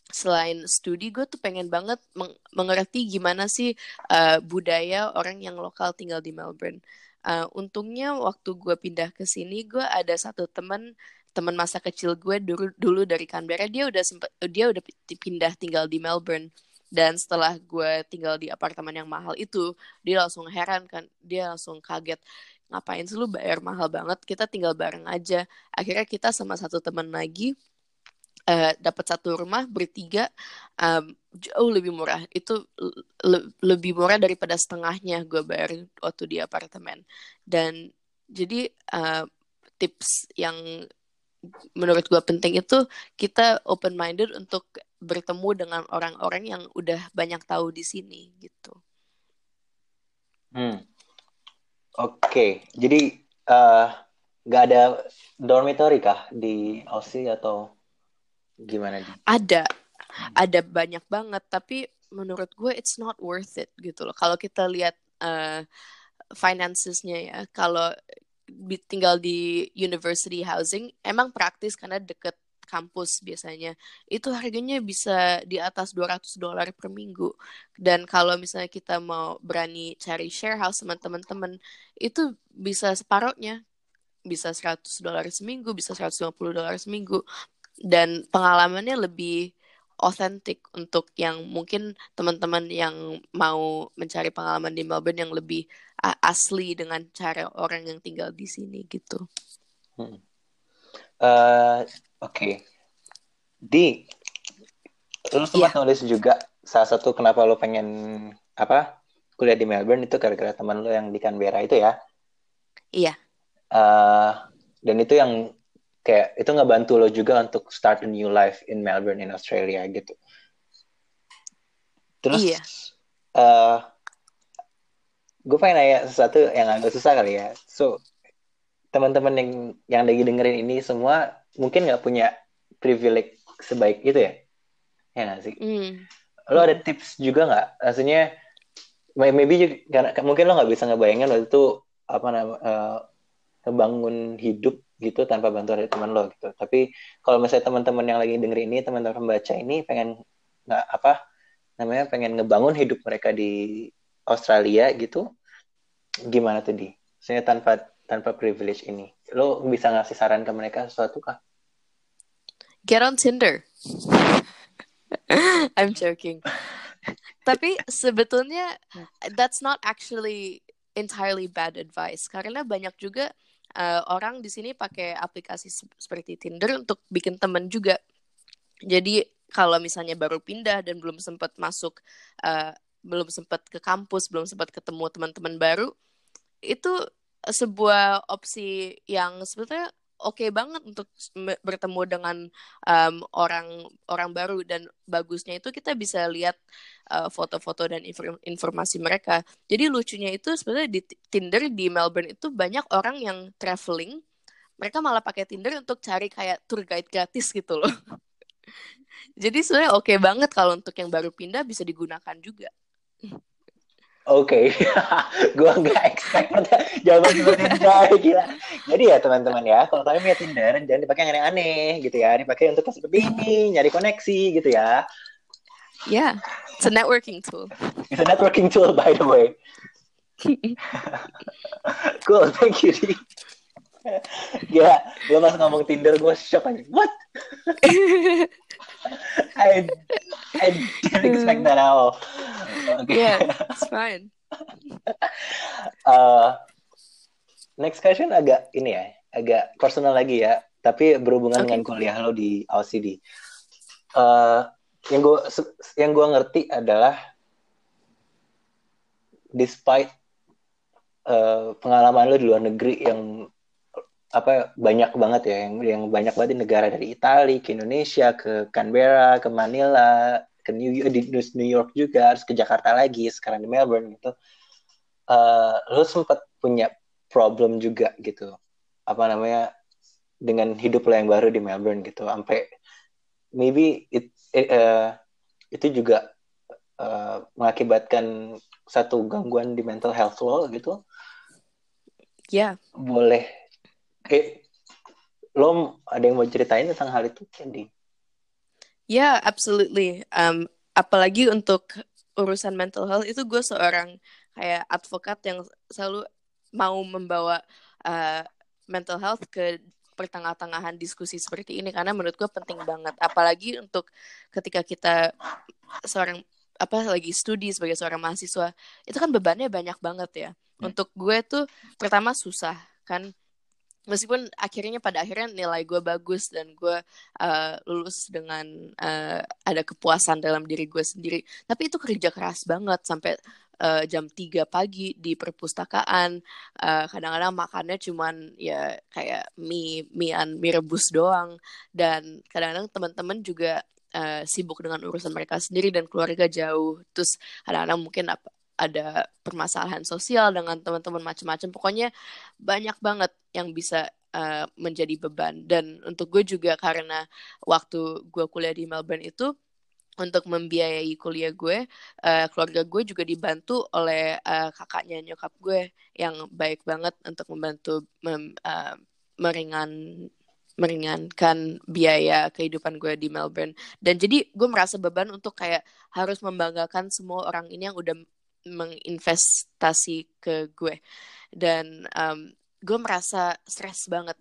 Speaker 2: selain studi gue tuh pengen banget meng mengerti gimana sih uh, budaya orang yang lokal tinggal di Melbourne. Uh, untungnya waktu gue pindah ke sini gue ada satu teman teman masa kecil gue dulu dulu dari Canberra dia udah sempet dia udah pindah tinggal di Melbourne. Dan setelah gue tinggal di apartemen yang mahal itu dia langsung heran kan dia langsung kaget ngapain sih lu bayar mahal banget? Kita tinggal bareng aja. Akhirnya kita sama satu teman lagi uh, dapat satu rumah bertiga um, jauh lebih murah. Itu le lebih murah daripada setengahnya gue bayar waktu di apartemen. Dan jadi uh, tips yang menurut gue penting itu kita open minded untuk bertemu dengan orang-orang yang udah banyak tahu di sini gitu.
Speaker 1: Hmm. Oke, okay. jadi uh, nggak ada dormitory kah di Aussie atau Gimana?
Speaker 2: Ada, ada banyak banget. Tapi menurut gue it's not worth it gitu loh. Kalau kita lihat uh, financesnya ya, kalau tinggal di university housing emang praktis karena deket kampus biasanya. Itu harganya bisa di atas 200 dolar per minggu. Dan kalau misalnya kita mau berani cari share house sama teman-teman itu bisa separohnya. Bisa 100 dolar seminggu bisa 150 dolar seminggu. Dan pengalamannya lebih otentik untuk yang mungkin teman-teman yang mau mencari pengalaman di Melbourne yang lebih asli dengan cara orang yang tinggal di sini gitu. Hmm.
Speaker 1: Uh, Oke, okay. di lu sempat yeah. nulis juga salah satu kenapa lo pengen apa kuliah di Melbourne itu gara-gara teman lo yang di Canberra itu ya?
Speaker 2: Iya. Yeah.
Speaker 1: Uh, dan itu yang kayak itu nggak bantu lo juga untuk start a new life in Melbourne in Australia gitu. Terus, iya. uh, gue pengen nanya sesuatu yang agak susah kali ya. So, teman-teman yang yang lagi dengerin ini semua mungkin nggak punya privilege sebaik itu ya ya gak sih mm. lo ada tips juga nggak maksudnya maybe juga, karena mungkin lo nggak bisa ngebayangin waktu itu apa nama uh, ngebangun hidup gitu tanpa bantuan dari teman lo gitu tapi kalau misalnya teman-teman yang lagi denger ini teman-teman pembaca ini pengen nggak apa namanya pengen ngebangun hidup mereka di Australia gitu gimana tuh di? Saya tanpa tanpa privilege ini. Lo bisa ngasih saran ke mereka sesuatu kah?
Speaker 2: Get on Tinder. <laughs> I'm joking. Tapi sebetulnya that's not actually entirely bad advice. Karena banyak juga uh, orang di sini pakai aplikasi seperti Tinder untuk bikin teman juga. Jadi kalau misalnya baru pindah dan belum sempat masuk uh, belum sempat ke kampus belum sempat ketemu teman-teman baru itu sebuah opsi yang sebetulnya oke okay banget untuk bertemu dengan um, orang orang baru dan bagusnya itu kita bisa lihat uh, foto-foto dan informasi mereka. Jadi lucunya itu sebenarnya di Tinder di Melbourne itu banyak orang yang traveling, mereka malah pakai Tinder untuk cari kayak tour guide gratis gitu loh. <laughs> Jadi sebenarnya oke okay banget kalau untuk yang baru pindah bisa digunakan juga.
Speaker 1: Oke, <laughs> okay. gue nggak expect jawaban seperti itu gila. Jadi ya teman-teman ya, kalau kalian punya Tinder jangan dipakai yang aneh-aneh gitu ya, dipakai untuk seperti ini, nyari koneksi gitu ya.
Speaker 2: Yeah, it's a networking tool.
Speaker 1: It's a networking tool by the way. <laughs> cool, thank you. Di. ya, lo masih ngomong Tinder, gue shock aja. What? <laughs> I I didn't expect that at all.
Speaker 2: Okay. Yeah, <laughs> it's fine.
Speaker 1: uh, next question agak ini ya, agak personal lagi ya, tapi berhubungan okay. dengan kuliah lo di LCD. Uh, yang gue yang gue ngerti adalah despite uh, pengalaman lo di luar negeri yang apa banyak banget ya yang yang banyak banget di negara dari Italia ke Indonesia ke Canberra ke Manila ke New York di New York juga harus ke Jakarta lagi sekarang di Melbourne gitu uh, lo sempat punya problem juga gitu apa namanya dengan hidup lo yang baru di Melbourne gitu sampai maybe it, it uh, itu juga uh, mengakibatkan satu gangguan di mental health lo gitu
Speaker 2: ya yeah.
Speaker 1: boleh Oke, lo ada yang mau ceritain tentang hal itu, Candy?
Speaker 2: Ya, yeah, absolutely. Um, apalagi untuk urusan mental health itu gue seorang kayak advokat yang selalu mau membawa uh, mental health ke pertengah-tengahan diskusi seperti ini karena menurut gue penting banget apalagi untuk ketika kita seorang apa lagi studi sebagai seorang mahasiswa itu kan bebannya banyak banget ya hmm. untuk gue tuh pertama susah kan meskipun akhirnya pada akhirnya nilai gue bagus dan gue uh, lulus dengan uh, ada kepuasan dalam diri gue sendiri. Tapi itu kerja keras banget sampai uh, jam 3 pagi di perpustakaan. Uh, kadang-kadang makannya cuman ya kayak mie miean mie rebus doang. Dan kadang-kadang teman-teman juga uh, sibuk dengan urusan mereka sendiri dan keluarga jauh. Terus kadang-kadang mungkin apa ada permasalahan sosial dengan teman-teman macam-macam. Pokoknya banyak banget yang bisa uh, menjadi beban. Dan untuk gue juga karena waktu gue kuliah di Melbourne itu untuk membiayai kuliah gue, uh, keluarga gue juga dibantu oleh uh, kakaknya nyokap gue yang baik banget untuk membantu mem, uh, meringan meringankan biaya kehidupan gue di Melbourne. Dan jadi gue merasa beban untuk kayak harus membanggakan semua orang ini yang udah menginvestasi ke gue. Dan um, gue merasa stres banget.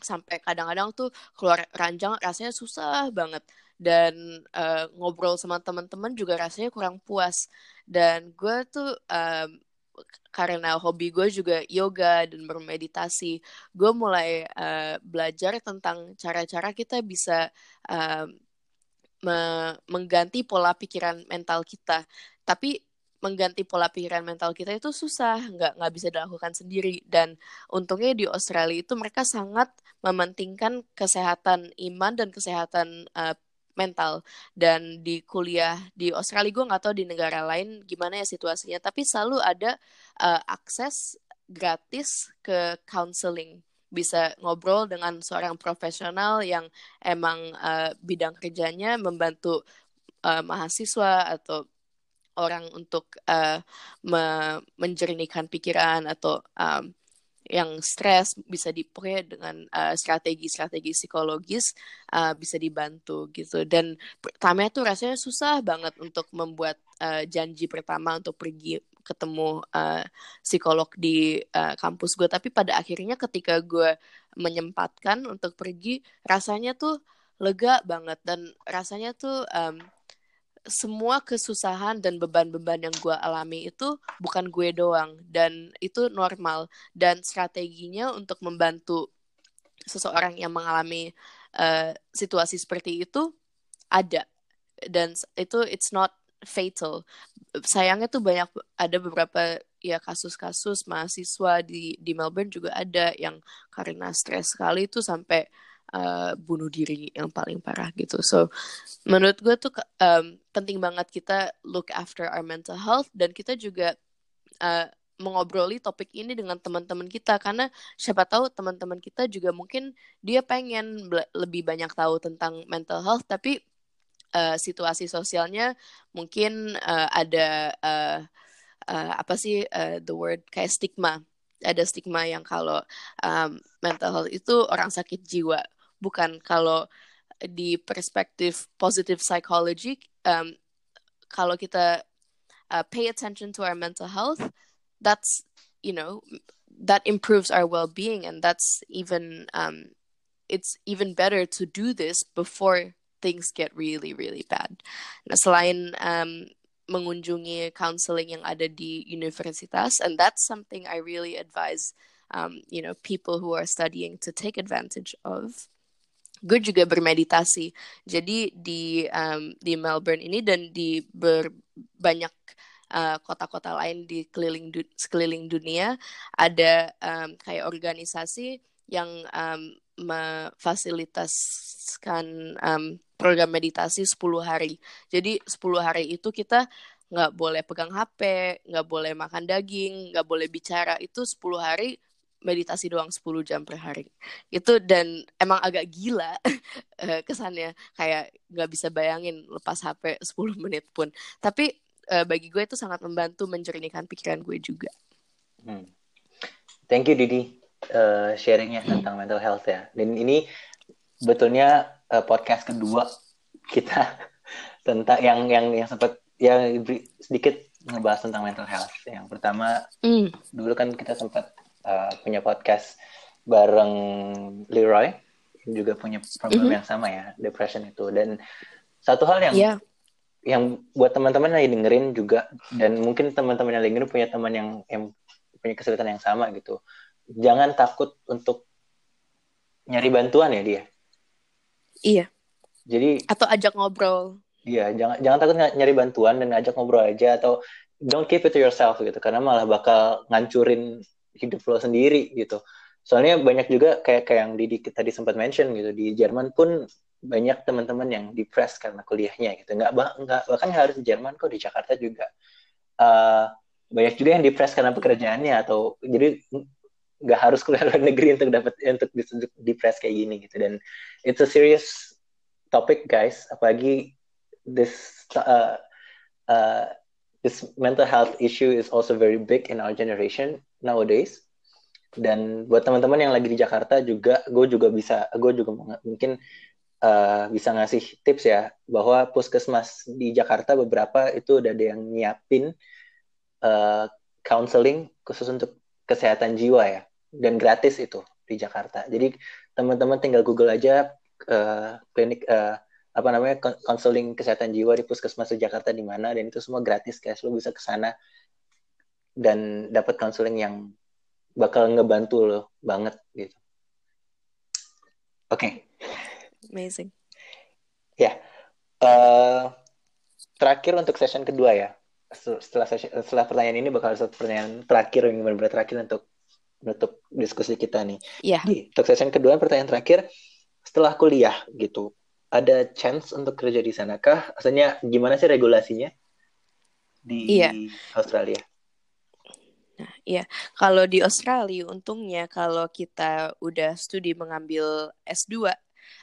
Speaker 2: Sampai kadang-kadang tuh keluar ranjang rasanya susah banget. Dan uh, ngobrol sama teman-teman juga rasanya kurang puas. Dan gue tuh um, karena hobi gue juga yoga dan bermeditasi, gue mulai uh, belajar tentang cara-cara kita bisa uh, me mengganti pola pikiran mental kita. Tapi mengganti pola pikiran mental kita itu susah, nggak nggak bisa dilakukan sendiri. Dan untungnya di Australia itu mereka sangat mementingkan kesehatan iman dan kesehatan uh, mental dan di kuliah di Australia gue nggak tahu di negara lain gimana ya situasinya tapi selalu ada uh, akses gratis ke counseling bisa ngobrol dengan seorang profesional yang emang uh, bidang kerjanya membantu uh, mahasiswa atau orang untuk uh, me menjernihkan pikiran atau um, yang stres bisa dipakai dengan uh, strategi-strategi psikologis uh, bisa dibantu gitu. Dan pertama itu rasanya susah banget untuk membuat uh, janji pertama untuk pergi ketemu uh, psikolog di uh, kampus gue. Tapi pada akhirnya ketika gue menyempatkan untuk pergi rasanya tuh lega banget dan rasanya tuh um, semua kesusahan dan beban-beban yang gue alami itu bukan gue doang dan itu normal. Dan strateginya untuk membantu seseorang yang mengalami uh, situasi seperti itu ada. Dan itu it's not fatal. Sayangnya tuh banyak ada beberapa ya kasus-kasus mahasiswa di di Melbourne juga ada yang karena stres sekali itu sampai uh, bunuh diri yang paling parah gitu. So menurut gue tuh um, penting banget kita look after our mental health dan kita juga uh, mengobroli topik ini dengan teman-teman kita karena siapa tahu teman-teman kita juga mungkin dia pengen lebih banyak tahu tentang mental health tapi uh, situasi sosialnya mungkin uh, ada uh, uh, apa sih uh, the word kayak stigma ada stigma yang kalau um, mental health itu orang sakit jiwa. Bukan kalau di perspektif positive psychology um, kalau kita uh, pay attention to our mental health that's you know that improves our well-being and that's even um, it's even better to do this before things get really really bad. Nah selain um, mengunjungi counseling yang ada di universitas and that's something I really advise um, you know people who are studying to take advantage of. Gue juga bermeditasi. Jadi di um, di Melbourne ini dan di ber, banyak uh, kota-kota lain di keliling du sekeliling dunia ada um, kayak organisasi yang um, memfasilitasikan um, program meditasi 10 hari. Jadi 10 hari itu kita nggak boleh pegang HP, nggak boleh makan daging, nggak boleh bicara. Itu 10 hari meditasi doang 10 jam per hari itu dan emang agak gila <laughs> eh, kesannya kayak nggak bisa bayangin lepas HP 10 menit pun tapi uh, bagi gue itu sangat membantu menjernihkan pikiran gue juga hmm.
Speaker 1: thank you Didi uh, sharingnya tentang mental health ya dan ini betulnya uh, podcast kedua kita <laughs> tentang yang yang yang sempat yang sedikit ngebahas tentang mental health. Yang pertama, mm. dulu kan kita sempat uh, punya podcast bareng Leroy juga punya problem mm -hmm. yang sama ya depression itu dan satu hal yang yeah. yang buat teman-teman yang dengerin juga dan mungkin teman-teman yang dengerin punya teman yang yang punya kesulitan yang sama gitu jangan takut untuk nyari bantuan ya dia
Speaker 2: iya.
Speaker 1: Jadi
Speaker 2: atau ajak ngobrol.
Speaker 1: Iya jangan jangan takut nyari bantuan dan ajak ngobrol aja atau don't keep it to yourself gitu karena malah bakal ngancurin hidup lo sendiri gitu. Soalnya banyak juga kayak kayak yang Didi tadi sempat mention gitu di Jerman pun banyak teman-teman yang depressed karena kuliahnya gitu. Nggak nggak bahkan harus di Jerman kok di Jakarta juga. Uh, banyak juga yang depressed karena pekerjaannya atau jadi nggak harus kuliah luar <laughs> negeri untuk dapat untuk depressed kayak gini gitu. Dan it's a serious topic guys. Apalagi this uh, uh, this mental health issue is also very big in our generation nowadays. dan buat teman-teman yang lagi di Jakarta juga gue juga bisa gue juga mungkin uh, bisa ngasih tips ya bahwa puskesmas di Jakarta beberapa itu udah ada yang nyiapin uh, counseling khusus untuk kesehatan jiwa ya dan gratis itu di Jakarta. Jadi teman-teman tinggal Google aja uh, klinik uh, apa namanya konseling kesehatan jiwa di puskesmas di Jakarta di mana dan itu semua gratis guys lo bisa ke sana dan dapat konseling yang bakal ngebantu lo banget gitu. Oke. Okay.
Speaker 2: Amazing.
Speaker 1: Ya. Uh, terakhir untuk session kedua ya. Setelah session, setelah pertanyaan ini bakal satu pertanyaan terakhir yang benar-benar terakhir untuk menutup diskusi kita nih.
Speaker 2: Iya.
Speaker 1: Yeah. untuk session kedua pertanyaan terakhir setelah kuliah gitu ada chance untuk kerja di sana kah? Asalnya gimana sih regulasinya di iya. Australia?
Speaker 2: Nah, iya. Kalau di Australia, untungnya kalau kita udah studi mengambil S2,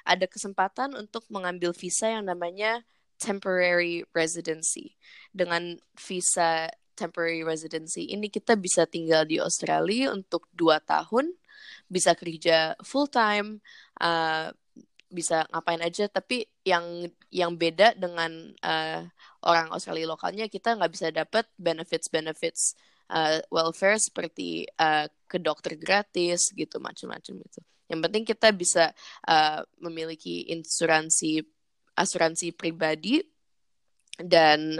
Speaker 2: ada kesempatan untuk mengambil visa yang namanya temporary residency. Dengan visa temporary residency ini kita bisa tinggal di Australia untuk dua tahun, bisa kerja full time, uh, bisa ngapain aja. Tapi yang yang beda dengan uh, orang Australia lokalnya kita nggak bisa dapat benefits benefits uh, welfare seperti uh, ke dokter gratis gitu macam-macam itu yang penting kita bisa uh, memiliki insuransi asuransi pribadi dan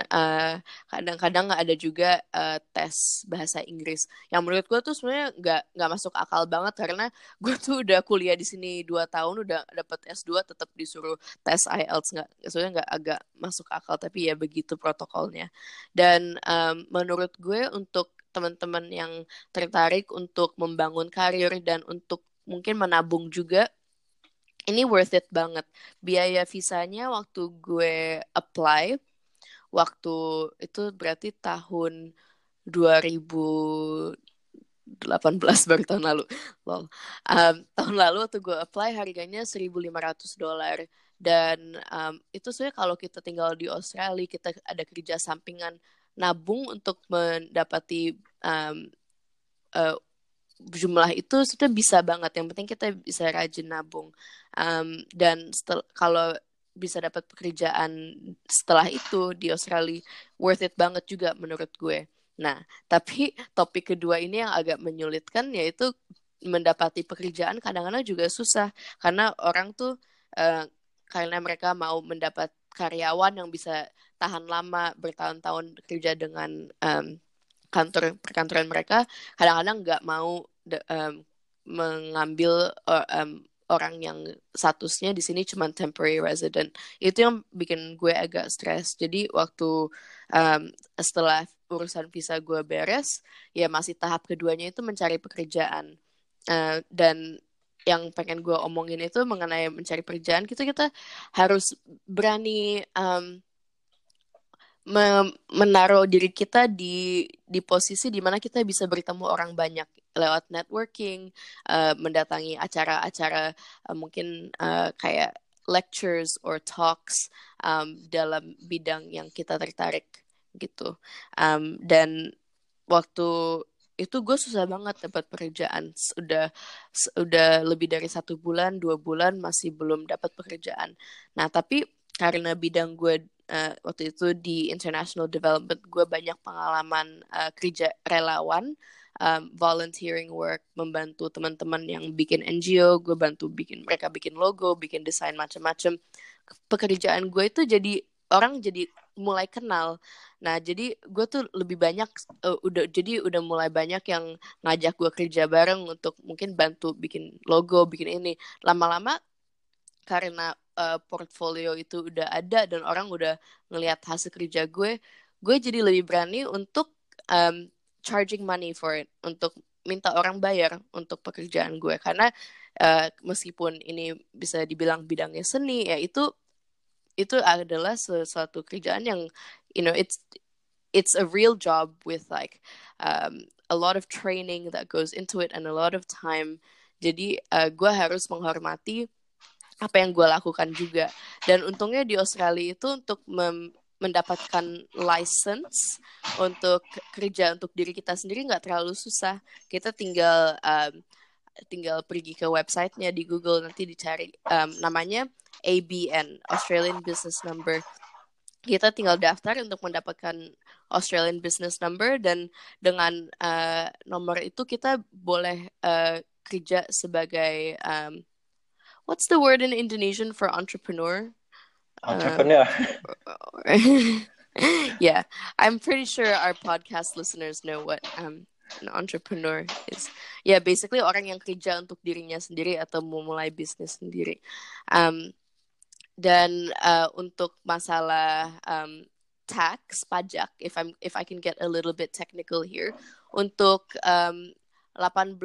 Speaker 2: kadang kadang-kadang ada juga uh, tes bahasa Inggris. Yang menurut gue tuh sebenarnya nggak nggak masuk akal banget karena <laughs> gue tuh udah kuliah di sini dua tahun udah dapet S2 tetap disuruh tes IELTS nggak sebenarnya nggak agak masuk akal tapi ya begitu protokolnya. Dan um, menurut gue untuk teman-teman yang tertarik untuk membangun karir dan untuk mungkin menabung juga ini worth it banget. Biaya visanya waktu gue apply waktu itu berarti tahun 2018 baru tahun lalu. Lol. Um, tahun lalu waktu gue apply harganya 1.500 dolar. Dan um, itu sebenarnya kalau kita tinggal di Australia kita ada kerja sampingan nabung untuk mendapati um, uh, jumlah itu sudah bisa banget. Yang penting kita bisa rajin nabung. Um, dan kalau bisa dapat pekerjaan setelah itu di Australia worth it banget juga menurut gue. Nah, tapi topik kedua ini yang agak menyulitkan yaitu mendapati pekerjaan kadang-kadang juga susah karena orang tuh uh, karena mereka mau mendapat karyawan yang bisa tahan lama bertahun-tahun kerja dengan um, kantor perkantoran mereka kadang-kadang nggak mau um, mengambil uh, um, orang yang statusnya di sini cuma temporary resident. Itu yang bikin gue agak stres. Jadi waktu um, setelah urusan visa gue beres ya masih tahap keduanya itu mencari pekerjaan. Uh, dan yang pengen gue omongin itu mengenai mencari pekerjaan kita kita harus berani um, menaruh diri kita di di posisi di mana kita bisa bertemu orang banyak lewat networking, uh, mendatangi acara-acara uh, mungkin uh, kayak lectures or talks um, dalam bidang yang kita tertarik gitu. Um, dan waktu itu gue susah banget dapat pekerjaan. Sudah sudah lebih dari satu bulan dua bulan masih belum dapat pekerjaan. Nah tapi karena bidang gue uh, waktu itu di international development gue banyak pengalaman uh, kerja relawan um, volunteering work membantu teman-teman yang bikin NGO gue bantu bikin mereka bikin logo bikin desain macam-macam pekerjaan gue itu jadi orang jadi mulai kenal. Nah jadi gue tuh lebih banyak uh, udah jadi udah mulai banyak yang ngajak gue kerja bareng untuk mungkin bantu bikin logo bikin ini. Lama-lama karena uh, portfolio itu udah ada dan orang udah ngelihat hasil kerja gue gue jadi lebih berani untuk um, charging money for it untuk minta orang bayar untuk pekerjaan gue. Karena uh, meskipun ini bisa dibilang bidangnya seni ya itu itu adalah sesuatu kerjaan yang you know it's it's a real job with like um, a lot of training that goes into it and a lot of time. Jadi uh, gue harus menghormati apa yang gue lakukan juga. Dan untungnya di Australia itu untuk mem mendapatkan license untuk kerja untuk diri kita sendiri nggak terlalu susah. Kita tinggal um, tinggal pergi ke websitenya di Google nanti dicari um, namanya ABN Australian Business Number. Kita tinggal daftar untuk mendapatkan Australian Business Number dan dengan uh, nomor itu kita boleh uh, kerja sebagai um, what's the word in Indonesian for entrepreneur?
Speaker 1: Entrepreneur.
Speaker 2: Uh, <laughs> <laughs> yeah, I'm pretty sure our podcast listeners know what um, an entrepreneur is. Ya, yeah, basically orang yang kerja untuk dirinya sendiri atau memulai bisnis sendiri. Um, dan uh, untuk masalah um, tax pajak, if I'm if I can get a little bit technical here, untuk um, 18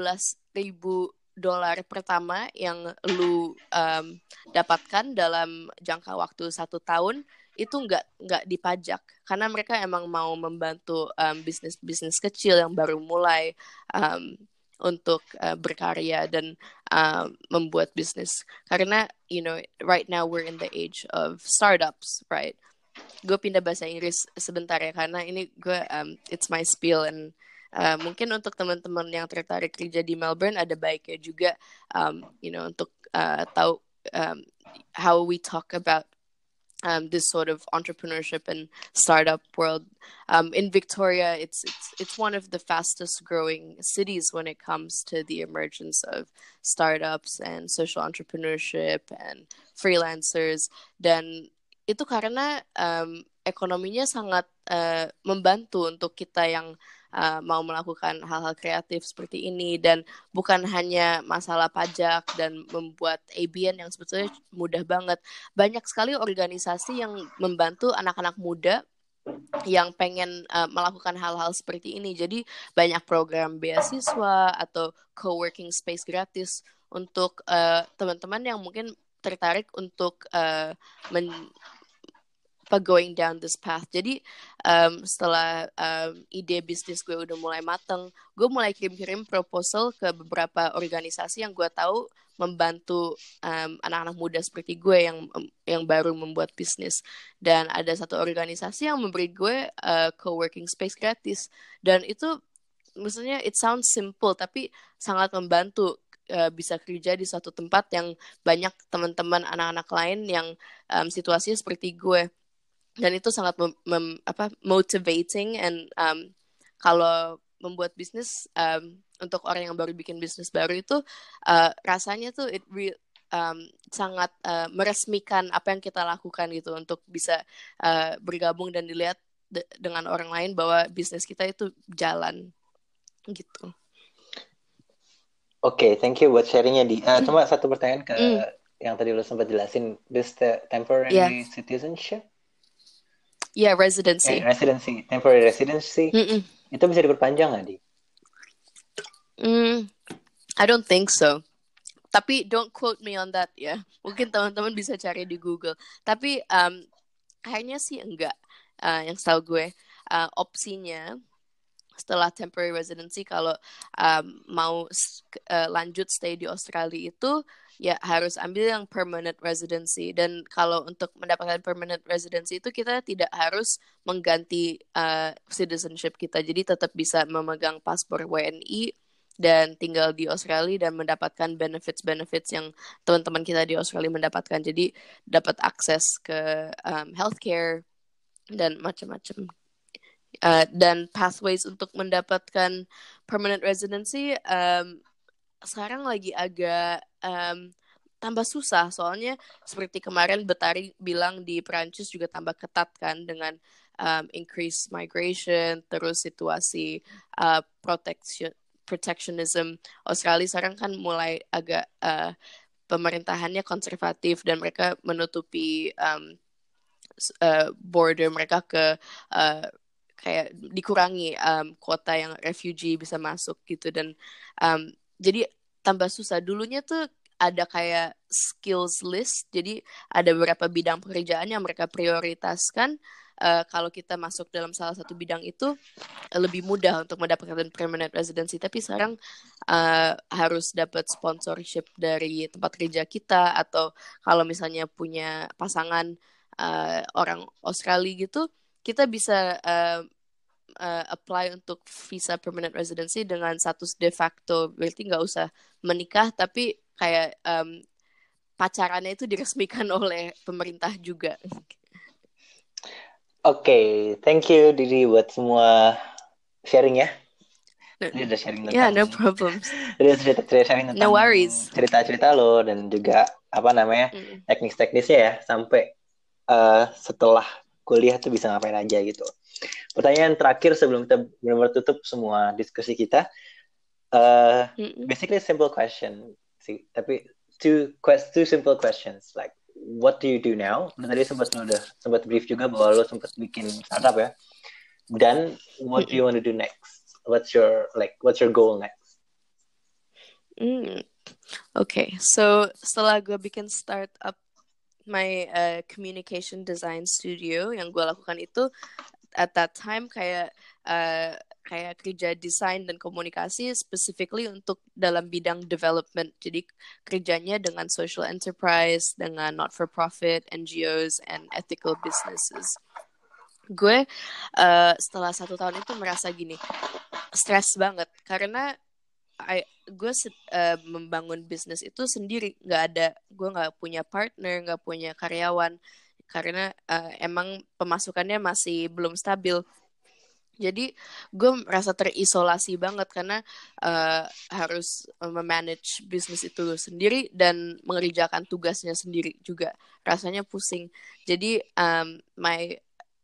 Speaker 2: ribu dolar pertama yang lu um, dapatkan dalam jangka waktu satu tahun itu nggak nggak dipajak. Karena mereka emang mau membantu um, bisnis bisnis kecil yang baru mulai um, untuk uh, berkarya dan uh, membuat bisnis. Karena you know right now we're in the age of startups right? Gue pindah bahasa Inggris sebentar ya karena ini gue um, it's my spiel and Uh, mungkin untuk teman-teman yang tertarik kerja di Melbourne ada baiknya juga um, you know untuk uh, tahu um, how we talk about um, this sort of entrepreneurship and startup world. Um, in Victoria, it's, it's it's one of the fastest growing cities when it comes to the emergence of startups and social entrepreneurship and freelancers. Dan itu karena um, ekonominya sangat uh, membantu untuk kita yang uh, mau melakukan hal-hal kreatif seperti ini dan bukan hanya masalah pajak dan membuat ABN yang sebetulnya mudah banget. Banyak sekali organisasi yang membantu anak-anak muda yang pengen uh, melakukan hal-hal seperti ini. Jadi banyak program beasiswa atau co-working space gratis untuk uh, teman-teman yang mungkin tertarik untuk uh, men apa going down this path. Jadi um, setelah um, ide bisnis gue udah mulai mateng, gue mulai kirim-kirim proposal ke beberapa organisasi yang gue tahu membantu um, anak-anak muda seperti gue yang yang baru membuat bisnis. Dan ada satu organisasi yang memberi gue uh, co-working space gratis. Dan itu maksudnya it sounds simple tapi sangat membantu uh, bisa kerja di suatu tempat yang banyak teman-teman anak-anak lain yang um, situasinya seperti gue dan itu sangat mem, mem, apa motivating and um, kalau membuat bisnis um, untuk orang yang baru bikin bisnis baru itu uh, rasanya tuh it re, um, sangat uh, meresmikan apa yang kita lakukan gitu untuk bisa uh, bergabung dan dilihat de dengan orang lain bahwa bisnis kita itu jalan gitu.
Speaker 1: Oke, okay, thank you buat sharingnya di. Uh, cuma satu pertanyaan ke mm. yang tadi lo sempat jelasin, this the temporary yeah. citizenship?
Speaker 2: Yeah, residency.
Speaker 1: Eh, residency, temporary residency. Mm -mm. Itu bisa diperpanjang nggak, Di?
Speaker 2: Mm, I don't think so. Tapi don't quote me on that ya. Mungkin teman-teman bisa cari di Google. Tapi um, kayaknya sih enggak. Uh, yang setahu gue uh, opsinya setelah temporary residency kalau um, mau uh, lanjut stay di Australia itu ya harus ambil yang permanent residency. Dan kalau untuk mendapatkan permanent residency itu kita tidak harus mengganti uh, citizenship kita. Jadi tetap bisa memegang paspor WNI dan tinggal di Australia dan mendapatkan benefits-benefits yang teman-teman kita di Australia mendapatkan. Jadi dapat akses ke um, healthcare dan macam-macam. Uh, dan pathways untuk mendapatkan permanent residency um, sekarang lagi agak um, tambah susah. Soalnya seperti kemarin Betari bilang di Perancis juga tambah ketat kan dengan um, increase migration terus situasi uh, protection protectionism. Australia sekarang kan mulai agak uh, pemerintahannya konservatif dan mereka menutupi um, uh, border mereka ke uh, kayak dikurangi um, kuota yang refugee bisa masuk gitu. Dan um, jadi tambah susah. Dulunya tuh ada kayak skills list, jadi ada beberapa bidang pekerjaan yang mereka prioritaskan. Uh, kalau kita masuk dalam salah satu bidang itu uh, lebih mudah untuk mendapatkan permanent residency. Tapi sekarang uh, harus dapat sponsorship dari tempat kerja kita atau kalau misalnya punya pasangan uh, orang Australia gitu kita bisa uh, uh, apply untuk visa permanent residency dengan status de facto berarti nggak usah menikah tapi kayak um, pacarannya itu diresmikan <laughs> oleh pemerintah juga.
Speaker 1: Oke, okay, thank you Didi buat semua sharing ya.
Speaker 2: No, Ini udah sharing tentang. Yeah, no problem. <laughs>
Speaker 1: Cerita, cerita sharing tentang.
Speaker 2: No worries.
Speaker 1: Cerita-cerita lo dan juga apa namanya mm. teknis-teknisnya ya sampai uh, setelah kuliah tuh bisa ngapain aja gitu. Pertanyaan terakhir sebelum kita benar-benar tutup semua diskusi kita. Uh, mm Basically simple question sih, tapi two quest two simple questions like what do you do now? Tadi sempat udah sempat brief juga bahwa lo sempat bikin startup ya. Dan what do you want to do next? what's your like what's your goal next?
Speaker 2: Mm. Okay, so setelah gue bikin startup my uh, communication design studio yang gue lakukan itu at that time kayak uh, kayak kerja desain dan komunikasi specifically untuk dalam bidang development. Jadi kerjanya dengan social enterprise, dengan not for profit, NGOs and ethical businesses. Gue uh, setelah satu tahun itu merasa gini, stres banget karena I, gue uh, membangun bisnis itu sendiri nggak ada gue nggak punya partner nggak punya karyawan karena uh, emang pemasukannya masih belum stabil jadi gue merasa terisolasi banget karena uh, harus memanage bisnis itu sendiri dan mengerjakan tugasnya sendiri juga. Rasanya pusing. Jadi um, my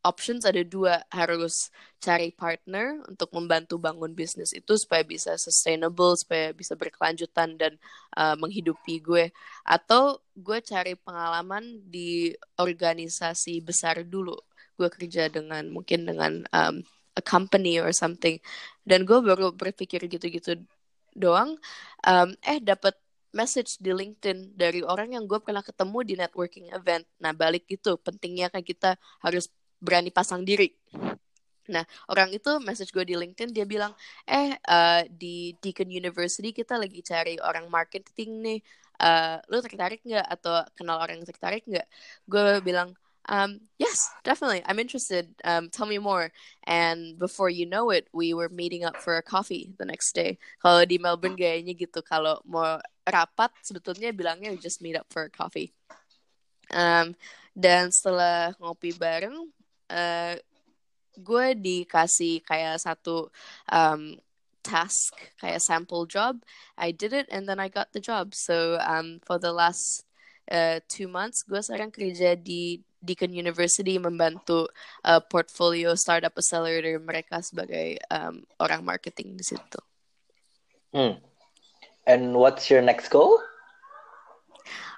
Speaker 2: options ada dua. Harus cari partner untuk membantu bangun bisnis itu supaya bisa sustainable supaya bisa berkelanjutan dan uh, menghidupi gue. Atau gue cari pengalaman di organisasi besar dulu. Gue kerja dengan mungkin dengan um, a company or something dan gue baru berpikir gitu-gitu doang um, eh dapat message di LinkedIn dari orang yang gue pernah ketemu di networking event. Nah, balik itu pentingnya kayak kita harus berani pasang diri. Nah, orang itu message gue di LinkedIn, dia bilang, eh, uh, di Deakin University kita lagi cari orang marketing nih, uh, lu tertarik nggak? Atau kenal orang yang tertarik nggak? Gue bilang, um, yes, definitely, I'm interested, um, tell me more. And before you know it, we were meeting up for a coffee the next day. Kalau di Melbourne gayanya gitu, kalau mau rapat, sebetulnya bilangnya just meet up for a coffee. Um, dan setelah ngopi bareng, uh, gue dikasih kayak satu um, task kayak sample job I did it and then I got the job so um, for the last uh, two months gue sekarang kerja di Deakin University membantu uh, portfolio startup accelerator mereka sebagai um, orang marketing di situ.
Speaker 1: Hmm. And what's your next goal?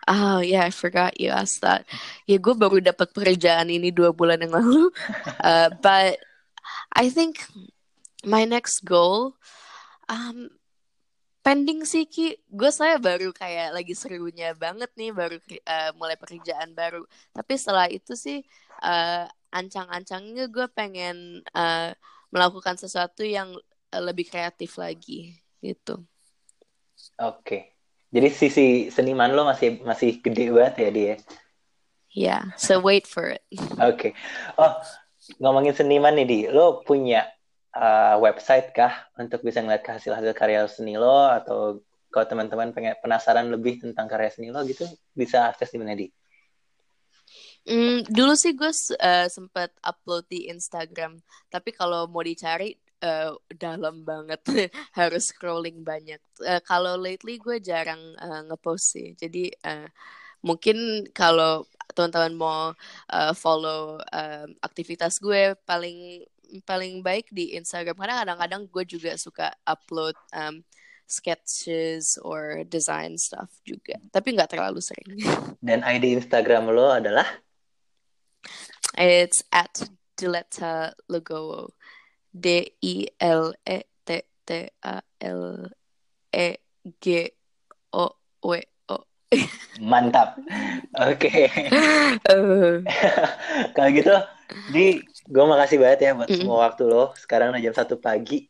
Speaker 2: Oh yeah, I forgot you asked that. Ya gue baru dapat pekerjaan ini dua bulan yang lalu. Uh, <laughs> but I think my next goal, um, pending sih Ki. Gue saya baru kayak lagi serunya banget nih, baru uh, mulai pekerjaan baru. Tapi setelah itu sih uh, ancang-ancangnya gue pengen uh, melakukan sesuatu yang lebih kreatif lagi gitu.
Speaker 1: Oke. Okay. Jadi sisi seniman lo masih masih gede banget ya dia.
Speaker 2: Yeah, so wait for it.
Speaker 1: Oke. Okay. Oh, ngomongin seniman nih di, lo punya uh, website kah untuk bisa ngeliat hasil-hasil karya seni lo atau kalau teman-teman pengen penasaran lebih tentang karya seni lo gitu bisa akses di mana di?
Speaker 2: Mm, dulu sih gue uh, sempat upload di Instagram, tapi kalau mau dicari uh, dalam banget. <laughs> Harus scrolling banyak. Uh, kalau lately gue jarang uh, ngepost sih. Jadi uh, mungkin kalau teman-teman mau uh, follow uh, aktivitas gue paling paling baik di Instagram karena kadang-kadang gue juga suka upload um, sketches or design stuff juga tapi nggak terlalu sering <laughs>
Speaker 1: dan ID Instagram lo adalah
Speaker 2: it's at Diletta Legowo D I L E T T A L E G O W O.
Speaker 1: Mantap. <laughs> Oke. Okay. Uh. <laughs> Kalau gitu, di gue makasih banget ya buat mm. semua waktu lo. Sekarang udah jam satu pagi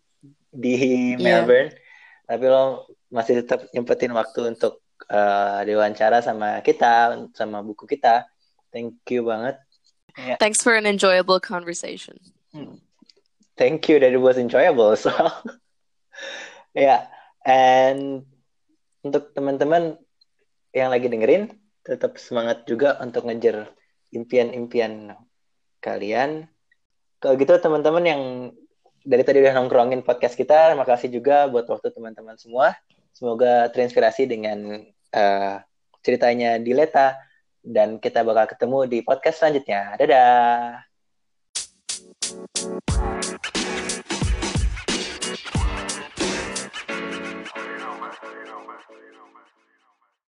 Speaker 1: di iya. Melbourne. Yeah. Tapi lo masih tetap nyempetin waktu untuk uh, diwawancara sama kita, sama buku kita. Thank you banget.
Speaker 2: Yeah. Thanks for an enjoyable conversation. Hmm.
Speaker 1: Thank you that it was enjoyable as well. <laughs> yeah. and untuk teman-teman yang lagi dengerin, tetap semangat juga untuk ngejar impian-impian kalian. Kalau gitu teman-teman yang dari tadi udah nongkrongin podcast kita, terima kasih juga buat waktu teman-teman semua. Semoga terinspirasi dengan uh, ceritanya Dileta dan kita bakal ketemu di podcast selanjutnya. Dadah.